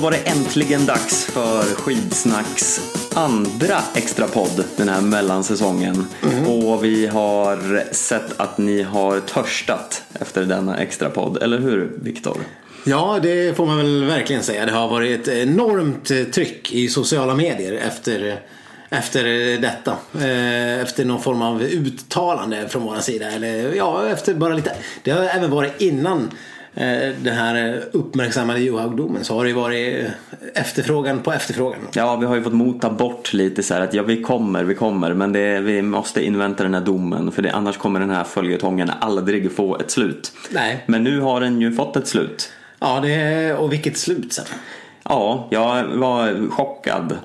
Var det äntligen dags för Skidsnacks andra extra podd den här mellansäsongen. Och vi har sett att ni har törstat efter denna extra podd, eller hur Viktor? Ja, det får man väl verkligen säga. Det har varit ett enormt eh, tryck i sociala medier efter, efter detta. Eh, Efter någon form av uttalande från vår sida. Eller ja, efter bara lite. Det har även varit innan den här uppmärksammade Johaug-domen så har det varit efterfrågan på efterfrågan. Ja, vi har ju fått mota bort lite så här att ja, vi kommer, vi kommer, men det, vi måste invänta den här domen för det, annars kommer den här följetongen aldrig få ett slut. Nej. Men nu har den ju fått ett slut. Ja, det, och vilket slut sen. Ja, jag var chockad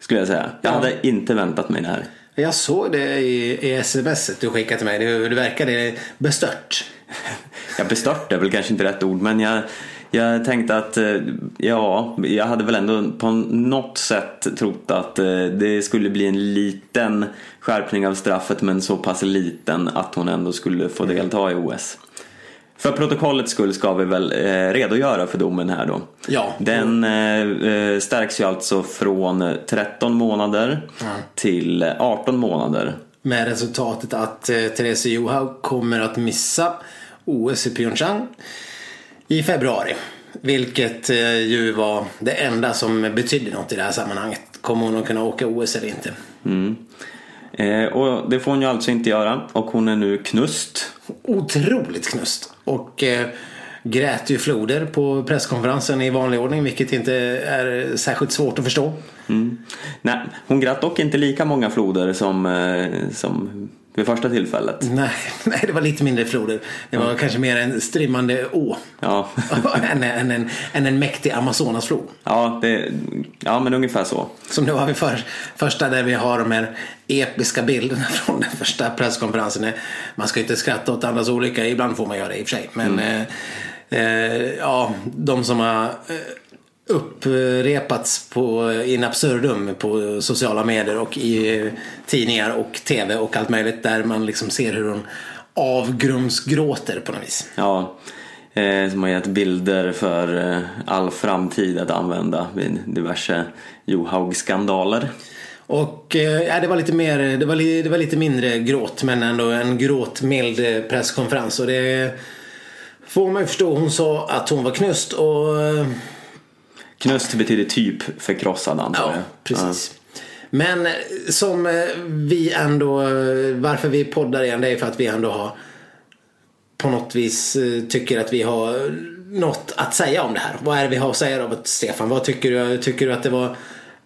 skulle jag säga. Jag Ja. hade inte väntat mig det här. Jag såg det i, i sms du skickade till mig. Det, det verkade bestört. Jag bestört är väl kanske inte rätt ord men jag, jag tänkte att eh, ja, jag hade väl ändå på något sätt trott att eh, det skulle bli en liten skärpning av straffet men så pass liten att hon ändå skulle få delta i OS. För protokollets skull ska vi väl eh, redogöra för domen här då. Ja. Den eh, stärks ju alltså från 13 månader till 18 månader. Med resultatet att eh, Therese Johaug kommer att missa OS i Pyeongchang i februari. Vilket eh, ju var det enda som betydde något i det här sammanhanget. Kommer hon att kunna åka OS eller inte? Eh, och det får hon ju alltså inte göra och hon är nu knust. Otroligt knust. Och eh, grät ju floder på presskonferensen i vanlig ordning. Vilket inte är särskilt svårt att förstå. Nej, hon grät dock inte lika många floder som, eh, som vid första tillfället. Nej, nej, det var lite mindre floder. Det var kanske mer en strimmande å. Ja, än, än, en, än en mäktig Amazonasflod. ja, det, ja men ungefär så. Som nu har vi för, första där vi har de här episka bilderna från den första presskonferensen. Man ska inte skratta åt andras olycka, ibland får man göra det i och för sig. Men eh, eh, ja, de som har eh, upprepats på, in absurdum på sociala medier och i eh, tidningar och tv och allt möjligt. Där man liksom ser hur hon avgrundsgråter på något vis. Ja, eh, som har gett bilder för eh, all framtid att använda vid diverse Johaug-skandaler. Och eh, det var lite mer, det var, li, det var lite mindre gråt men ändå en gråtmild eh, presskonferens. Och det får man ju förstå. Hon sa att hon var knust och Knust betyder typ förkrossad antar ja, jag. precis. Men eh, som eh, vi ändå, eh, varför vi poddar igen det är för att vi ändå har på något vis tycker att vi har något att säga om det här. Vad är det vi har att säga Robert Stefan? Vad tycker du? Tycker du att det var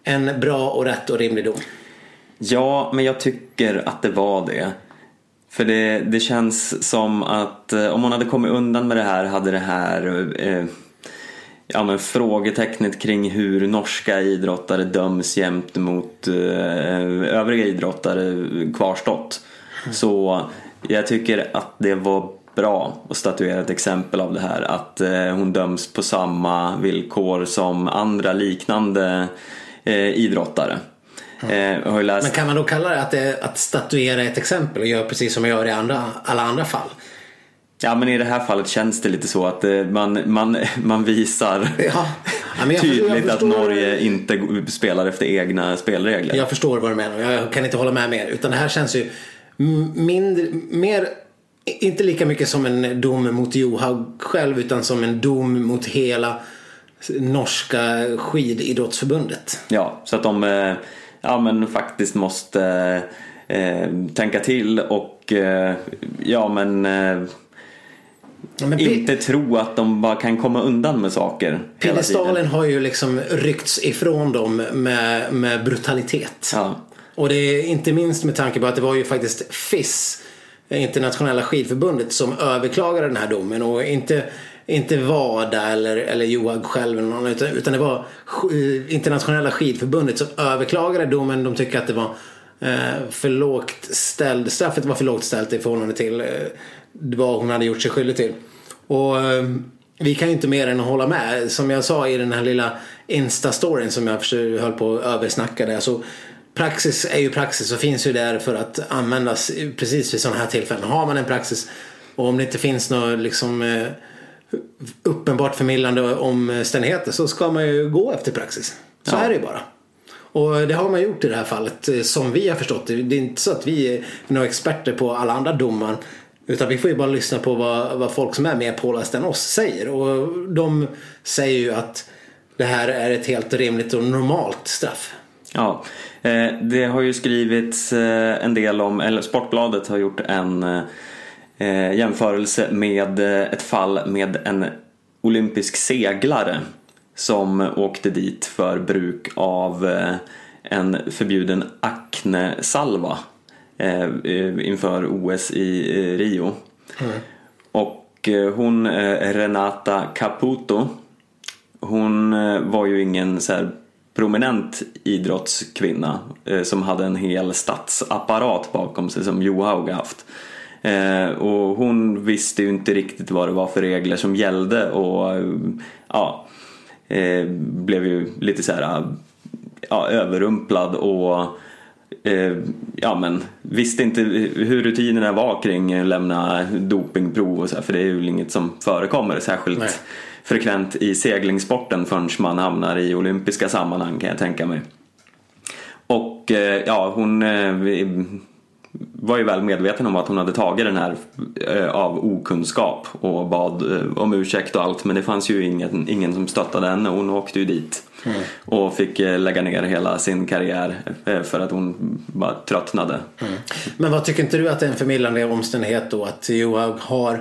en bra och rätt och rimlig dom? Ja, men jag tycker att det var det. För det, det känns som att om hon hade kommit undan med det här hade det här eh, ja, men frågetecknet kring hur norska idrottare döms jämt mot eh, övriga idrottare kvarstått. Så jag tycker att det var bra att statuera ett exempel av det här. Att eh, hon döms på samma villkor som andra liknande eh, idrottare. Ju läst... Men kan man då kalla det att, det, att statuera ett exempel och göra precis som man gör i andra, alla andra fall? Ja men i det här fallet känns det lite så att eh, man, man, man visar Ja. Ja, jag förstår- tydligt förstår- att Norge inte spelar efter egna spelregler. Jag förstår vad du menar jag kan inte hålla med mer. Utan det här känns ju mindre, mer, inte lika mycket som en dom mot Johaug själv utan som en dom mot hela norska skididrottsförbundet. Ja, så att de eh, ja, men faktiskt måste eh, tänka till och eh, ja men eh, Ja, inte tro att de bara kan komma undan med saker. Piedestalen har ju liksom ryckts ifrån dem med, med brutalitet. Ja. Och det är inte minst med tanke på att det var ju faktiskt FIS, internationella skidförbundet, som överklagade den här domen. Och inte, inte WADA eller, eller Johaug själv eller någon, utan, utan det var sk- internationella skidförbundet som överklagade domen. De tycker att det var eh, för lågt ställd, straffet var för lågt ställt i förhållande till eh, vad hon hade gjort sig skyldig till. Och eh, vi kan ju inte mer än att hålla med. Som jag sa i den här lilla Insta-storyn som jag höll på att översnacka där. Så praxis är ju praxis och finns ju där för att användas precis vid sådana här tillfällen. Har man en praxis och om det inte finns något liksom eh, uppenbart förmildrande omständigheter så ska man ju gå efter praxis. Så Ja. är det ju bara. Och det har man gjort i det här fallet eh, som vi har förstått det. Det är inte så att vi är några experter på alla andra domar. Utan vi får ju bara lyssna på vad, vad folk som är mer pålästa än oss säger. Och de säger ju att det här är ett helt rimligt och normalt straff. Ja, eh, det har ju skrivits eh, en del om, eller Sportbladet har gjort en eh, jämförelse med ett fall med en olympisk seglare som åkte dit för bruk av en förbjuden aknesalva inför OS i eh, Rio. Och eh, hon, eh, Renata Caputo, hon eh, var ju ingen så här prominent idrottskvinna eh, som hade en hel statsapparat bakom sig som Johaug haft. Eh, och hon visste ju inte riktigt vad det var för regler som gällde och eh, ja, eh, blev ju lite så här ja, överrumplad och eh, ja, men visste inte hur rutinerna var kring att lämna dopingprov och så här, för det är ju inget som förekommer särskilt Nej. frekvent i seglingssporten förrän man hamnar i olympiska sammanhang kan jag tänka mig. Och eh, ja, hon eh, var ju väl medveten om att hon hade tagit den här eh, av okunskap och bad eh, om ursäkt och allt men det fanns ju ingen, ingen som stöttade henne och hon åkte ju dit och fick eh, lägga ner hela sin karriär för att hon bara tröttnade. Men vad tycker inte du att det är en förmildrande omständighet då att Johaug har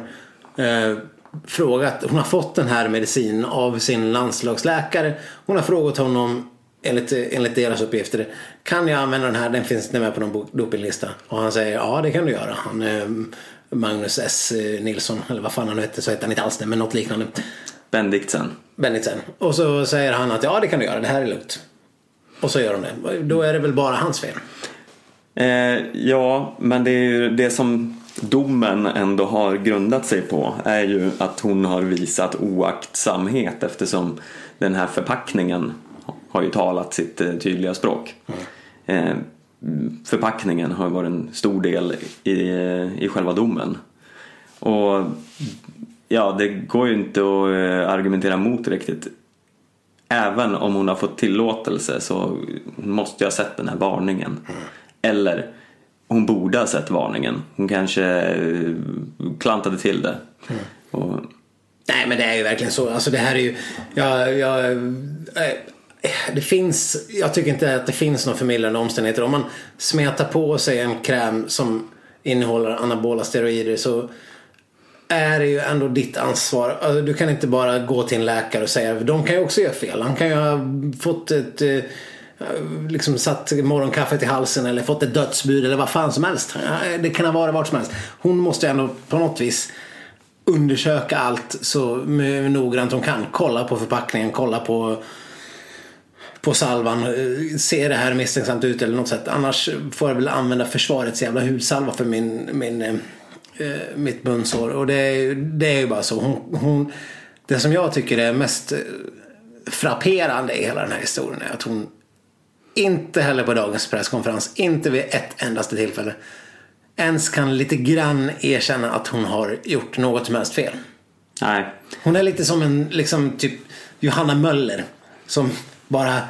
eh, frågat, hon har fått den här medicinen av sin landslagsläkare. Hon har frågat honom enligt, enligt deras uppgifter. Kan jag använda den här? Den finns inte med på någon dopinglista. Och han säger ja det kan du göra. Han, eh, Magnus S Nilsson eller vad fan han nu hette så hette han inte alls det men något liknande. Bendiksen. Bennitsen. Och så säger han att ja det kan du göra, det här är lugnt. Och så gör de det. Då är det väl bara hans fel. Eh, ja, men det är ju det som domen ändå har grundat sig på är ju att hon har visat oaktsamhet eftersom den här förpackningen har ju talat sitt eh, tydliga språk. Eh, förpackningen har ju varit en stor del i, eh, i själva domen. Och ja, det går ju inte att argumentera mot riktigt. Även om hon har fått tillåtelse så måste jag ha sett den här varningen. Eller hon borde ha sett varningen. Hon kanske klantade till det. Och, Nej men det är ju verkligen så. Alltså det här är ju... Jag, jag, Eh, det finns... Jag tycker inte att det finns några förmildrande omständigheter. Om man smetar på sig en kräm som innehåller anabola steroider så är det ju ändå ditt ansvar. Alltså, du kan inte bara gå till en läkare och säga, de kan ju också göra fel. Han kan ju ha fått ett eh, liksom satt morgonkaffet i halsen eller fått ett dödsbud eller vad fan som helst. Eh, det kan ha varit vart som helst. Hon måste ändå på något vis undersöka allt så noggrant hon kan. Kolla på förpackningen, kolla på på salvan. eh, Ser det här misstänksamt ut eller något sätt. Annars får jag väl använda försvarets jävla hudsalva för min, min, eh, eh, mitt munsår. Och det är, det är ju bara så. Hon, hon, det som jag tycker är mest eh, frapperande i hela den här historien är att hon inte heller på dagens presskonferens, inte vid ett endaste tillfälle ens kan lite grann erkänna att hon har gjort något som helst fel. nej, Hon är lite som en liksom typ Johanna Möller som bara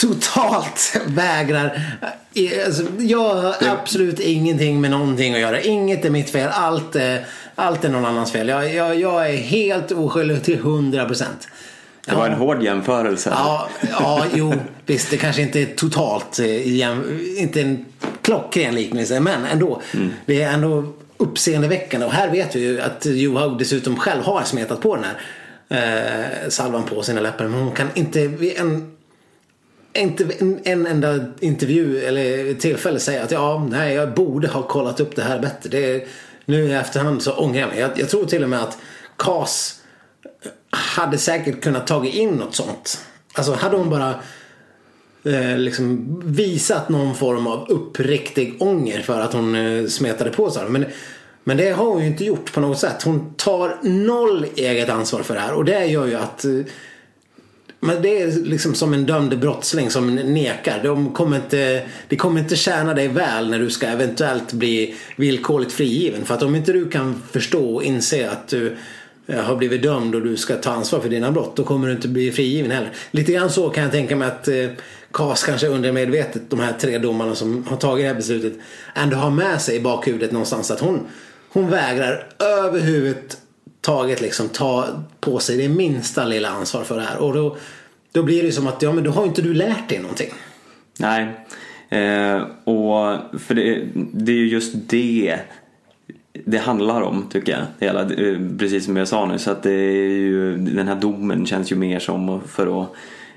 totalt vägrar. Alltså, jag har absolut ingenting med någonting att göra. Inget är mitt fel. Allt är, allt är någon annans fel. Jag, jag, jag är helt oskyldig till 100 procent. det var en hård jämförelse. Ja, ja, jo, visst. Det kanske inte är totalt, eh, inte en klockren liknelse, men ändå. Det är ändå uppseendeväckande. Och här vet vi ju att Johaug dessutom själv har smetat på den här eh, salvan på sina läppar. Men hon kan inte vid en, inte en, en enda intervju eller tillfälle säga att ja, nej, jag borde ha kollat upp det här bättre. Det är, nu i efterhand så ångrar jag mig. Jag, jag tror till och med att CAS hade säkert kunnat tagit in något sånt. Alltså hade hon bara eh, liksom visat någon form av uppriktig ånger för att hon eh, smetade på sig. Men, men det har hon ju inte gjort på något sätt. Hon tar noll eget ansvar för det här och det gör ju att eh, men det är liksom som en dömd brottsling som nekar. De kommer inte, det kommer inte tjäna dig väl när du ska eventuellt bli villkorligt frigiven. För att om inte du kan förstå och inse att du eh, har blivit dömd och du ska ta ansvar för dina brott. Då kommer du inte bli frigiven heller. Lite grann så kan jag tänka mig att eh, KAS kanske undermedvetet, de här tre domarna som har tagit det här beslutet, ändå har med sig i bakhuvudet någonstans att hon, hon vägrar överhuvudtaget liksom ta på sig det minsta lilla ansvar för det här. Och då, då blir det som att, ja men då har inte du lärt dig någonting. Nej, eh, och för det, det är ju just det det handlar om tycker jag. Hela, eh, precis som jag sa nu. Så att det är ju, den här domen känns ju mer som för att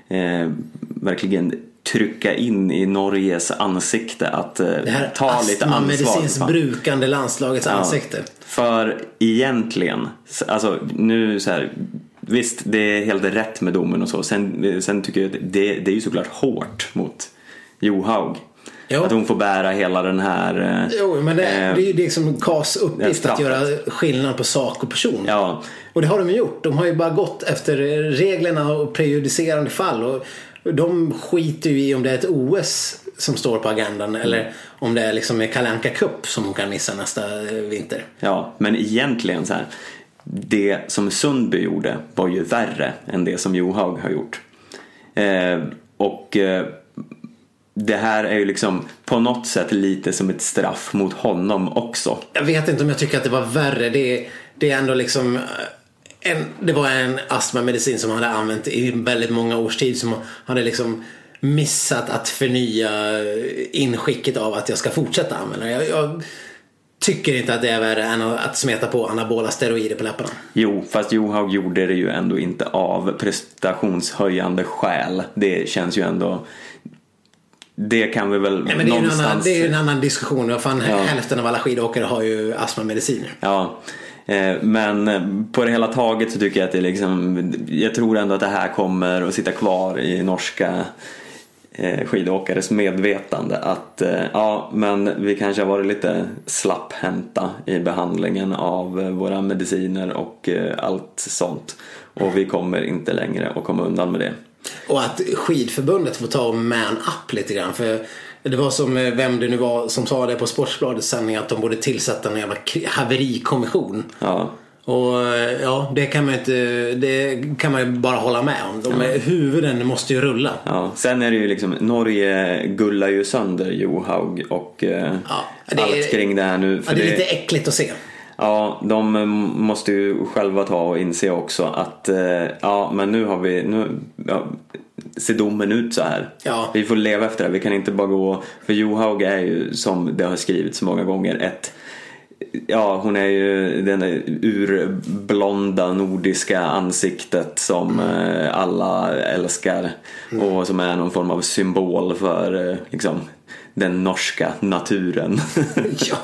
eh, verkligen trycka in i Norges ansikte att eh, Det här ta lite ansvar. medicinskt Fan. brukande landslagets ansikte. För egentligen, alltså nu så här, visst det är helt rätt med domen och så. Sen, sen tycker jag att det, det är ju såklart hårt mot Johaug. Jo. Att hon får bära hela den här... eh, Jo, men det, det eh, är ju liksom KAS uppgift att göra skillnad på sak och person. Ja, Och det har de gjort. De har ju bara gått efter reglerna och prejudicerande fall. Och de skiter ju i om det är ett OS som står på agendan eller om det är liksom Kalle Anka Cup som hon kan missa nästa eh, vinter. ja, men egentligen så här. Det som Sundby gjorde var ju värre än det som Johaug har gjort. Eh, och eh, det här är ju liksom på något sätt lite som ett straff mot honom också. Jag vet inte om jag tycker att det var värre. Det, är- det är ändå liksom eh, en, det var en astmamedicin som han hade använt i väldigt många års tid som hade liksom missat att förnya inskicket av att jag ska fortsätta använda jag, jag tycker inte att det är värre än att smeta på anabola steroider på läpparna. Jo, fast Johaug gjorde det ju ändå inte av prestationshöjande skäl. Det känns ju ändå... Det kan vi väl Nej, men det, är ju en någonstans... annan, det är ju en annan diskussion. Fan, Ja. Hälften av alla skidåkare har ju astmamediciner. Ja, eh, Eh, men eh, på det hela taget så tycker jag att det är liksom, jag tror ändå att det här kommer att sitta kvar i norska eh, skidåkares medvetande att ja, men vi kanske har varit lite slapphänta i behandlingen av våra mediciner och allt sånt. Och vi kommer inte längre att komma undan med det. Och att skidförbundet får ta och man up lite grann. För det var som eh, vem det nu var som sa det på Sportbladets sändning att de borde tillsätta en jävla haverikommission. Ja, Och eh, ja, det kan man ju inte, det kan man ju bara hålla med om. De, är- Huvuden måste ju rulla. ja. Sen är det ju liksom, Norge gullar ju sönder Johaug och eh, Ja, det är- allt kring det här nu. Ja, det är lite äckligt att se. Ja, de eh, måste ju själva ta och inse också att eh, ja, men nu har vi, nu ja, ser domen ut så här. Ja. Vi får leva efter det. Vi kan inte bara gå, för Johaug är ju som det har skrivits så många gånger ett Ja, hon är ju den där urblonda nordiska ansiktet som eh, alla älskar och som är någon form av symbol för eh, liksom, den norska naturen. Ja.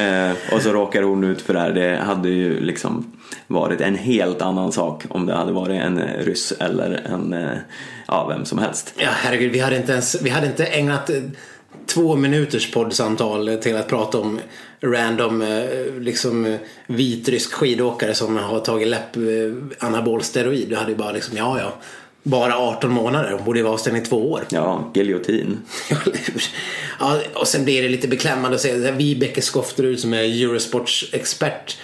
Eh, och så råkar hon ut för det här. Det hade ju liksom varit en helt annan sak om det hade varit en ryss eller en, eh, ja, vem som helst. Ja, herregud. Vi hade inte ens, vi hade inte ägnat eh, två minuters poddsamtal till att prata om random eh, liksom vitrysk skidåkare som har tagit läpp eh, anabol steroid. Du hade ju bara liksom, ja ja. Bara 18 månader. Hon borde vara avstängd i två år. Ja, giljotin. Ja, och sen blir det lite beklämmande att se Vibeke Skofterud som är Eurosports expert.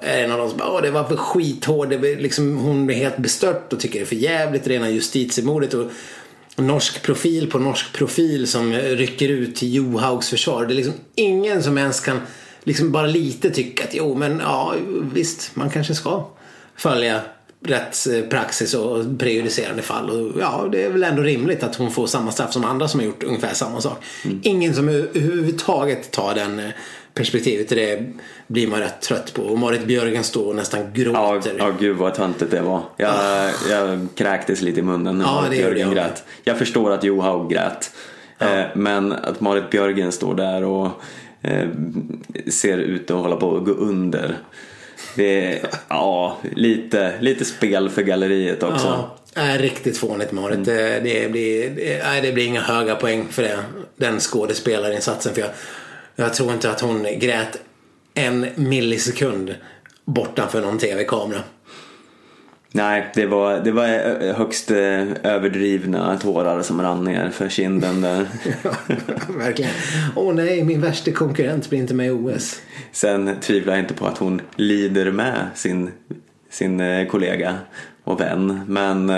Är en av de som bara, det var för skithård. Det liksom, hon blir helt bestört och tycker det är för jävligt rena justitiemordet. Och norsk profil på norsk profil som rycker ut till Johaugs försvar. Det är liksom ingen som ens kan liksom bara lite tycka att jo men ja visst man kanske ska följa rättspraxis och prejudicerande fall. Och ja, det är väl ändå rimligt att hon får samma straff som andra som har gjort ungefär samma sak. Ingen som överhuvudtaget tar den eh, perspektivet. Det blir man rätt trött på. Och Marit Björgen står och nästan Ja, gråter. ja, gud vad töntigt det var. Jag, jag kräktes lite i munnen när Ja, Marit Björgen jag grät. Jag förstår att Johaug grät. Eh, men att Marit Björgen står där och eh, ser ut att hålla på att gå under. Det är ja, lite, lite spel för galleriet också. Ja, är riktigt fånigt Marit. Det, det, blir, nej, det blir inga höga poäng för det. Den skådespelarinsatsen. För jag, jag tror inte att hon grät en millisekund bortanför någon tv-kamera. Nej, det var, det var eh, högst eh, överdrivna tårar som rann ner för kinden där. Verkligen. Åh nej, min värsta konkurrent blir inte med i OS. Sen tvivlar jag inte på att hon lider med sin, sin eh, kollega och vän. Men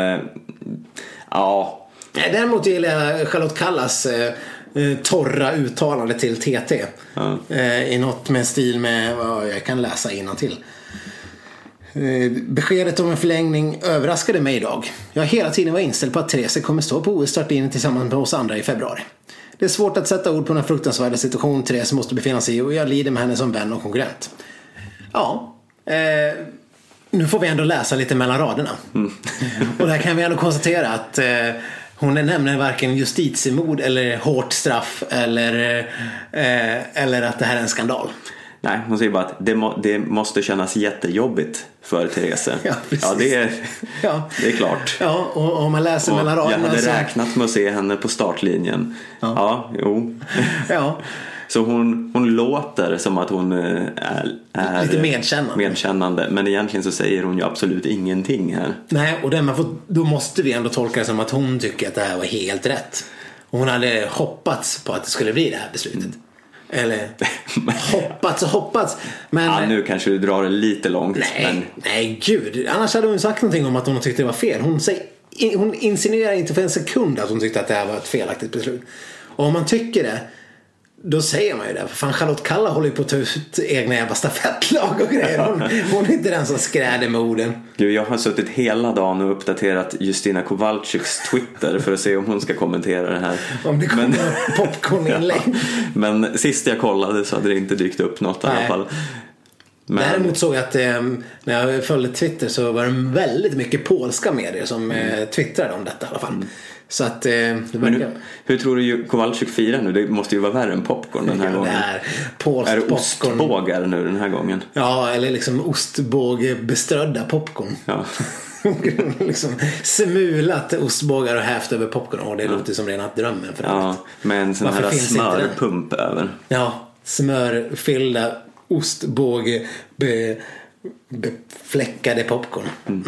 ja, Däremot gillar jag Charlotte Kallas torra uttalande till TT. Ja. I något med stil med, jag kan läsa till. Eh, beskedet om en förlängning överraskade mig idag. Jag har hela tiden varit inställd på att Therese kommer stå på OS-startlinjen tillsammans med oss andra i februari. Det är svårt att sätta ord på den fruktansvärda situation Therese måste befinna sig i och jag lider med henne som vän och konkurrent. Ja, eh, nu får vi ändå läsa lite mellan raderna. och där kan vi ändå konstatera att eh, hon nämligen varken justitiemord eller hårt straff eller, eh, eller att det här är en skandal. nej, hon säger bara att det, må, det måste kännas jättejobbigt för Therese. Ja, ja det, är, Ja. det är klart. Ja, och om man läser Och mellan jag raderna hade så... räknat med att se henne på startlinjen. Ja, jo. Ja, Så hon, hon låter som att hon eh, är, är Lite medkännande. medkännande. Men egentligen så säger hon ju absolut ingenting här. nej, och det man får, då måste vi ändå tolka det som att hon tycker att det här var helt rätt. Och hon hade hoppats på att det skulle bli det här beslutet. Eller hoppats och hoppats. Men, Ja, nu kanske du drar det lite långt. nej, Men nej gud. Annars hade hon sagt någonting om att hon tyckte det var fel. Hon, säger, hon insinuerar inte för en sekund att hon tyckte att det här var ett felaktigt beslut. Och om man tycker det då säger man ju det. För fan Charlotte Kalla håller ju på att ta ut egna jävla stafettlag och grejer. Hon, hon är inte den som skräder med orden. Gud, jag har suttit hela dagen och uppdaterat Justina Kowalczyks Twitter för att se om hon ska kommentera det här. Om det kommer Men- popcorninlägg. Men sist jag kollade så hade det inte dykt upp något i alla Nej. fall. Men, Däremot såg jag att eh, när jag följde Twitter så var det väldigt mycket polska medier som eh, twittrade om detta i alla fall. Så att eh, det Mm. hur, hur tror du Kowalczyk firar nu? Det måste ju vara värre än popcorn den här Ja, det gången. är polskt Är det ostbågar nu den här gången? Ja, eller liksom ostbågebeströdda popcorn. Ja. liksom smulat ostbågar och hävt över popcorn. Åh, det låter som rena drömmen för ja, med en sån Varför här smörpump över. Ja, smörfyllda ostbåge be, befläckade popcorn. Mm.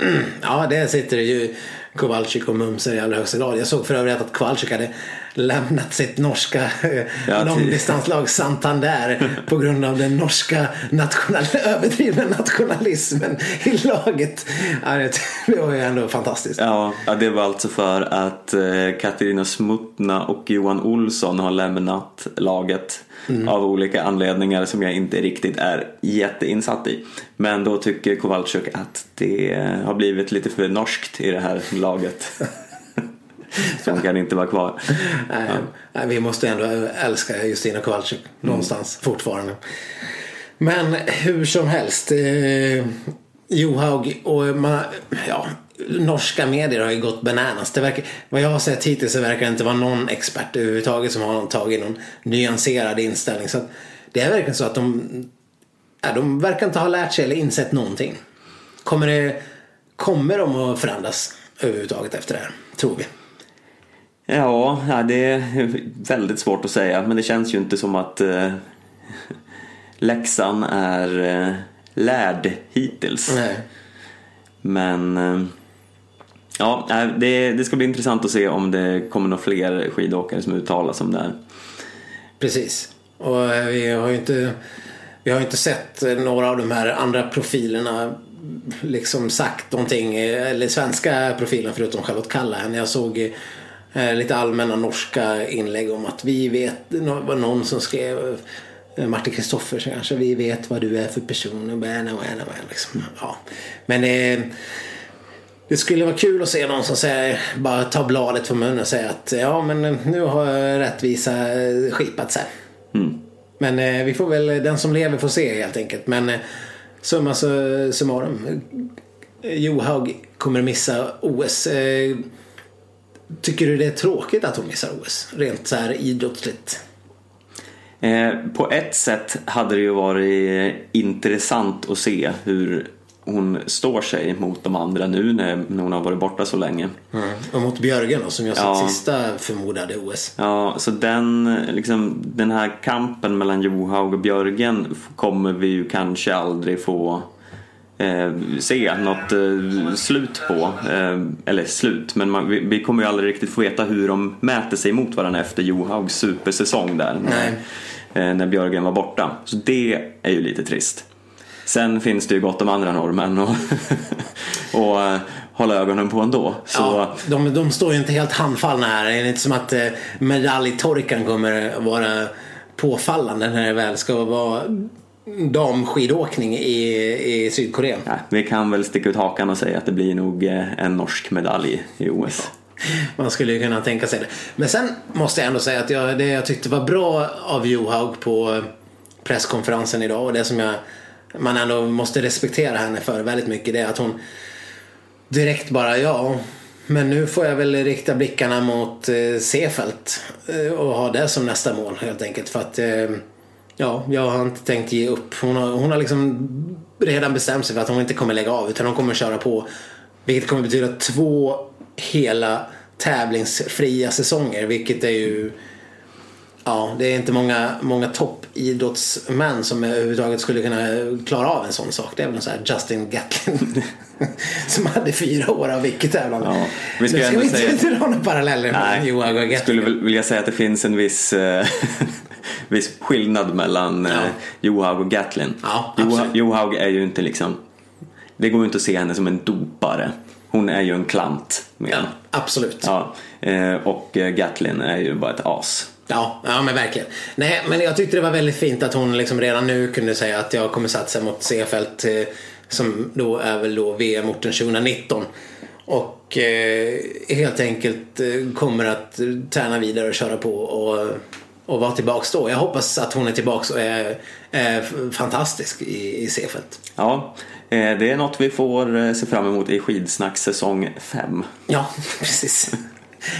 Mm. Ja, där sitter det ju Kowalczyk och Mumser i allra högsta grad. Jag såg för övrigt att Kowalczyk hade lämnat sitt norska eh, Ja, långdistanslag Santander på grund av den norska national, överdrivna nationalismen i laget. Ja, det, var ju ändå fantastiskt. Ja, det var alltså för att eh, Katarina Smutna och Johan Olsson har lämnat laget av olika anledningar som jag inte riktigt är jätteinsatt i. Men då tycker Kowalczyk att det har blivit lite för norskt i det här laget. Så hon kan inte vara kvar. Nej, nej, vi måste ändå älska Justina Kowalczyk någonstans fortfarande. Men hur som helst. Eh, Johaug och man, ja, norska medier har ju gått bananas. Det verkar, vad jag har sett hittills så verkar det inte vara någon expert överhuvudtaget som har tagit någon nyanserad inställning. Så det är verkligen så att de, ja, de verkar inte ha lärt sig eller insett någonting. Kommer, det, kommer de att förändras överhuvudtaget efter det här? Tror vi. Ja, det är väldigt svårt att säga. Men det känns ju inte som att eh, läxan är eh, lärd hittills. Nej. Men eh, ja, nej, det, det ska bli intressant att se om det kommer några fler skidåkare som uttalas om det här. Precis. Och eh, vi har ju inte, vi har inte sett eh, några av de här andra profilerna liksom sagt någonting, eh, eller svenska profilen förutom Charlotte Kalla. Jag såg eh, lite allmänna norska inlägg om att vi vet, det var någon som skrev eh, Martin Kristoffer kanske, vi vet vad du är för person. Och Liksom. Ja. Men eh, det skulle vara kul att se någon som säger, bara tar bladet från munnen och säger att ja men nu har rättvisa eh, skipat sig. Mm. Men eh, vi får väl, den som lever får se helt enkelt. Men eh, summa summarum. Eh, Johaug kommer missa OS. Eh, tycker du det är tråkigt att hon missar OS? Rent så här idrottsligt. Eh, på ett sätt hade det ju varit intressant att se hur hon står sig mot de andra nu när, hon har varit borta så länge. Och mot Björgen då, som jag Ja. sista förmodade OS. Ja, så den, liksom, den här kampen mellan Johaug och Björgen kommer vi ju kanske aldrig få eh, se något eh, slut på. Eh, eller slut, men man, vi, vi kommer ju aldrig riktigt få veta hur de mäter sig mot varandra efter Johaugs supersäsong där. När, eh, när Björgen var borta. Så det är ju lite trist. Sen finns det ju gott om andra norrmän och, och eh, hålla ögonen på ändå. Så, Ja, de, de står ju inte helt handfallna här. Det är inte som att eh, medaljtorkan kommer vara påfallande när det väl ska vara damskidåkning i, i Sydkorea. ja, vi kan väl sticka ut hakan och säga att det blir nog eh, en norsk medalj i OS. Man skulle ju kunna tänka sig det. Men sen måste jag ändå säga att jag, det jag tyckte var bra av Johaug på presskonferensen idag och det som jag, man ändå måste respektera henne för väldigt mycket det är att hon direkt bara ja men nu får jag väl rikta blickarna mot eh, Sefelt eh, och ha det som nästa mål helt enkelt för att eh, ja, jag har inte tänkt ge upp. Hon har, hon har liksom redan bestämt sig för att hon inte kommer lägga av utan hon kommer köra på vilket kommer betyda två hela tävlingsfria säsonger vilket är ju Ja, det är inte många, många toppidrottsmän som överhuvudtaget skulle kunna klara av en sån sak. Det är väl sån här Justin Gatlin som hade fyra år av icke-tävlande. Ja, vi ska Nu ska vi inte, säga- dra några paralleller med Johan och jag Gatlin. skulle väl vilja säga att det finns en viss, eh, viss skillnad mellan eh, Ja. Johaug och Gatlin. Ja, Joha- absolut. Johaug är ju inte liksom, det går ju inte att se henne som en dopare. Hon är ju en klant. Med. Ja, absolut. Ja, eh, och eh, Gatlin är ju bara ett as. Ja, ja men verkligen. Nej, men jag tyckte det var väldigt fint att hon liksom redan nu kunde säga att jag kommer satsa mot Seefeld eh, som då är väl då VM-orten 2019. Och eh, helt enkelt eh, kommer att eh, träna vidare och köra på och, och vara tillbaks då. Jag hoppas att hon är tillbaks och är, är fantastisk i, i Seefeld. Ja, eh, det är något vi får eh, se fram emot i skidsnack säsong 5. Ja, precis.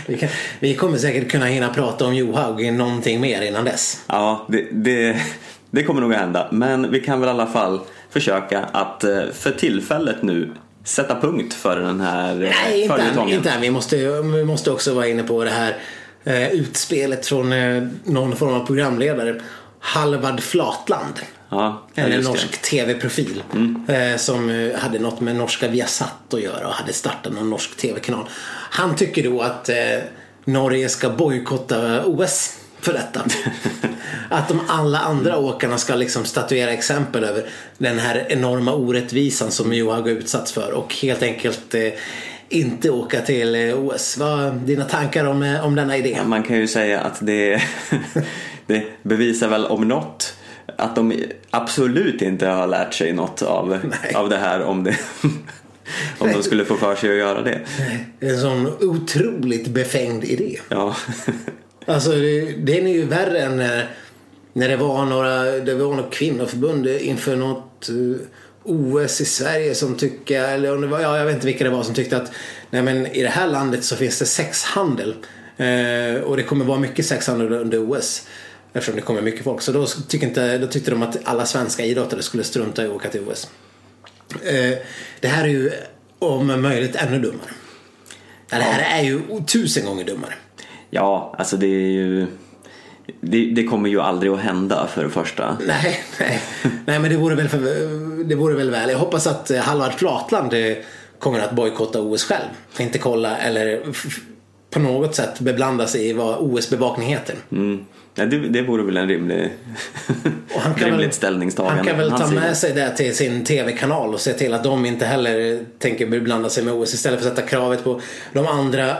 Vi, kan, vi kommer säkert kunna hinna prata om Johaug någonting mer innan dess. Ja, det, det, det kommer nog att hända. Men vi kan väl i alla fall försöka att eh, för tillfället nu sätta punkt för den här Nej. Inte än. Vi, måste, vi måste också vara inne på det här eh, utspelet från eh, någon form av programledare. Halvard Flatland. Ja, En norsk tv-profil. Eh, som eh, hade något med norska Viasat att göra och hade startat någon norsk tv-kanal. Han tycker då att eh, Norge ska bojkotta OS för detta. att de alla andra åkarna ska liksom statuera exempel över den här enorma orättvisan som Johaug har utsatts för och helt enkelt eh, inte åka till eh, OS. Vad är dina tankar om, eh, om denna idé? Man kan ju säga att det, det bevisar väl om något att de absolut inte har lärt sig något av, Nej. av det här om, det, om de skulle få för sig att göra det. En sån otroligt befängd idé. Ja, Alltså det, den är ju värre än när, när det var några det var något kvinnoförbund inför något eh, OS i Sverige som tycker, eller om det var, ja, jag vet inte vilka det var som tyckte att nej men i det här landet så finns det sexhandel. Eh, och det kommer vara mycket sexhandel under OS. Eftersom det kommer mycket folk. Så då, tycker inte, då tyckte de att alla svenska idrottare skulle strunta i att åka till OS. Eh, det här är ju om möjligt ännu dummare. Ja, Det här är ju tusen gånger dummare. ja alltså det är ju det, det kommer ju aldrig att hända för det första. Nej, nej. nej men det vore, väl för, det vore väl väl. Jag hoppas att eh, Halvard Flatland eh, kommer att bojkotta OS själv. Inte kolla eller på något sätt beblanda sig i vad OS-bevakning heter. Mm. Ja, det, det vore väl en rimlig, han rimligt väl- ställningstagande. Han kan väl ta med sig det till sin tv-kanal och se till att de inte heller tänker beblanda sig med OS istället för att sätta kravet på de andra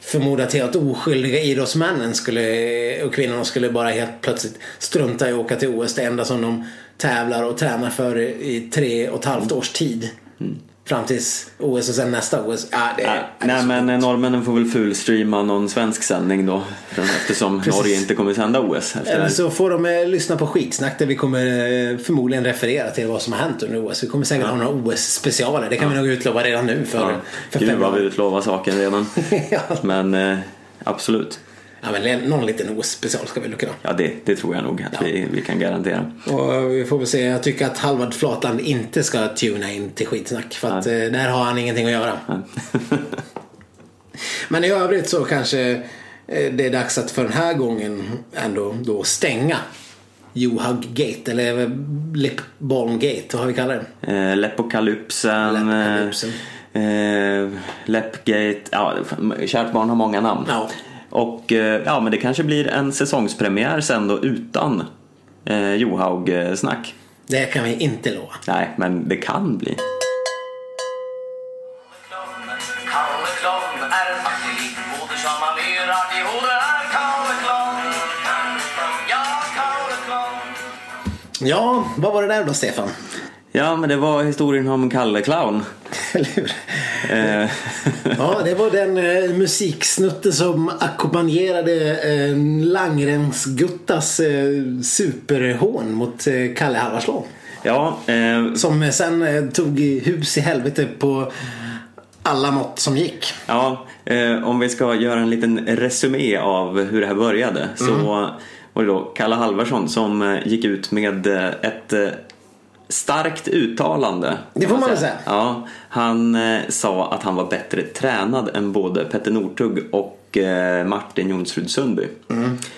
förmoda till att oskyldiga idrottsmännen skulle, och kvinnorna skulle bara helt plötsligt strunta i att åka till OS. Det enda som de tävlar och tränar för i tre och ett halvt års tid. Mm. Fram tills OS och sen nästa OS. Ja, det, Nej, det nej men sjukt. norrmännen får väl fulstreama någon svensk sändning då. Eftersom. Norge inte kommer sända OS. Eller så får de eh, lyssna på skitsnack där vi kommer eh, förmodligen referera till vad som har hänt under OS. Vi kommer säkert ha några OS-specialer. Det kan vi nog utlova redan nu för, ja, för Gud vad vi utlovar saker redan. ja. Men eh, absolut. Ja, men någon liten OS-special ska vi kunna. Ja det, det tror jag nog att Ja. vi, vi kan garantera. Och vi får väl se. Jag tycker att Halvard Flatland inte ska tuna in till skitsnack. För att eh, där har han ingenting att göra. Men i övrigt så kanske eh, det är dags att för den här gången ändå då stänga Johaug Gate eller Lipbolm Gate, vad har vi kallat det? Eh, Lepokalypsen. Lepokalypsen. Eh, eh, Lepgate. Ja, kärt barn har många namn. Ja. Och eh, ja, men det kanske blir en säsongspremiär sen då utan eh, Johaug-snack. Det kan vi inte lova. Nej, men det kan bli. Ja, vad var det där då Stefan? Ja, men det var historien om Kalle Clown. Eller hur? Eh, Ja, det var den eh, musiksnutte som ackompanjerade eh, Langrensguttas eh, superhån mot eh, Kalle Halvarslån. ja, eh, Som sen eh, tog hus i helvete på alla mått som gick. Ja, eh, om vi ska göra en liten resumé av hur det här började så var det då Kalle Halvarsson som gick ut med ett starkt uttalande. Det får man väl säga. Ja, han eh, sa att han var bättre tränad än både Petter Northug och eh, Martin Jonsrud Sundby.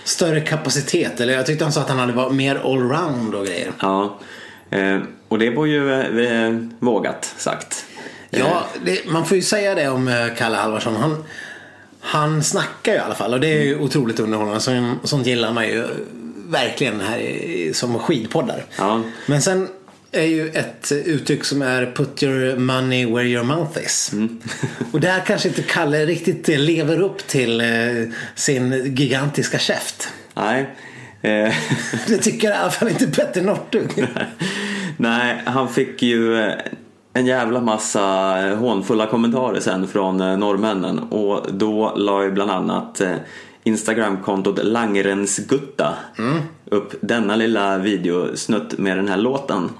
Större kapacitet, eller jag tyckte han sa att han hade varit mer allround och grejer. Ja, eh, och det var ju eh, vågat sagt. Ja, det, man får ju säga det om Kalle Halvarsson. Han, han snackar ju i alla fall och det är ju otroligt underhållande. Så, sånt gillar man ju verkligen här som skidpoddar. Ja. Men sen är ju ett uttryck som är put your money where your mouth is. och där kanske inte Kalle riktigt eh, lever upp till eh, sin gigantiska käft. Nej. Eh, Det tycker i alla fall inte Petter Northug. Nej, han fick ju eh, en jävla massa hånfulla kommentarer sen från eh, norrmännen och då la ju bland annat eh, Instagramkontot Langrensgutta upp denna lilla videosnutt med den här låten.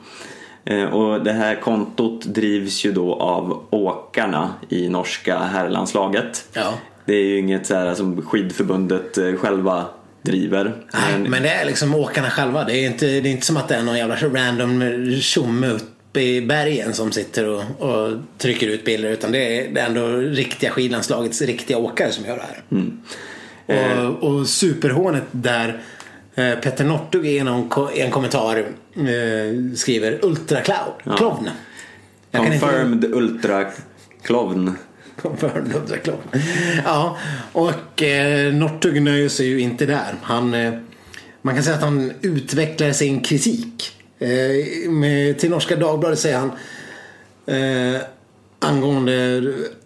Eh, Och det här kontot drivs ju då av åkarna i norska herrlandslaget. Ja. Det är ju inget så här som skidförbundet eh, själva driver. Nej, men det är liksom åkarna själva. Det är inte, det är inte som att det är någon jävla random tjomme uppe i bergen som sitter och, och trycker ut bilder. Utan det är, det är ändå riktiga skidlandslagets riktiga åkare som gör det här. Och, och superhånet där eh, Petter Northug i en, kommentar eh, skriver ultraklown. Clown. Jag kan inte- Confirmed Ultra Clown. Confirmed ultraklown. Ja, och eh, Northug nöjer sig ju inte där. Han, eh, man kan säga att han utvecklar sin kritik. Eh, med, till Norska Dagbladet säger han eh, angående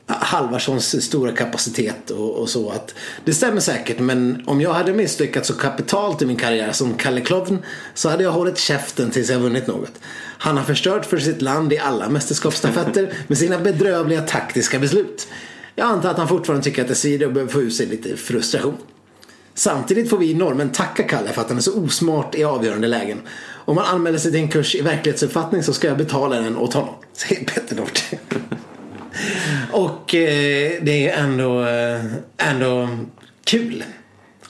Halvarssons stora kapacitet och, och så att det stämmer säkert men om jag hade misslyckats så kapitalt i min karriär som Kalle Klovn så hade jag hållit käften tills jag vunnit något. Han har förstört för sitt land i alla mästerskapsstafetter med sina bedrövliga taktiska beslut. Jag antar att han fortfarande tycker att det svider och behöver få ut sig lite frustration. Samtidigt får vi norrmän tacka Kalle för att han är så osmart i avgörande lägen. Om man anmäler sig till en kurs i verklighetsuppfattning så ska jag betala den åt honom. Säger Petter North. Och eh, det är ändå, eh, ändå kul.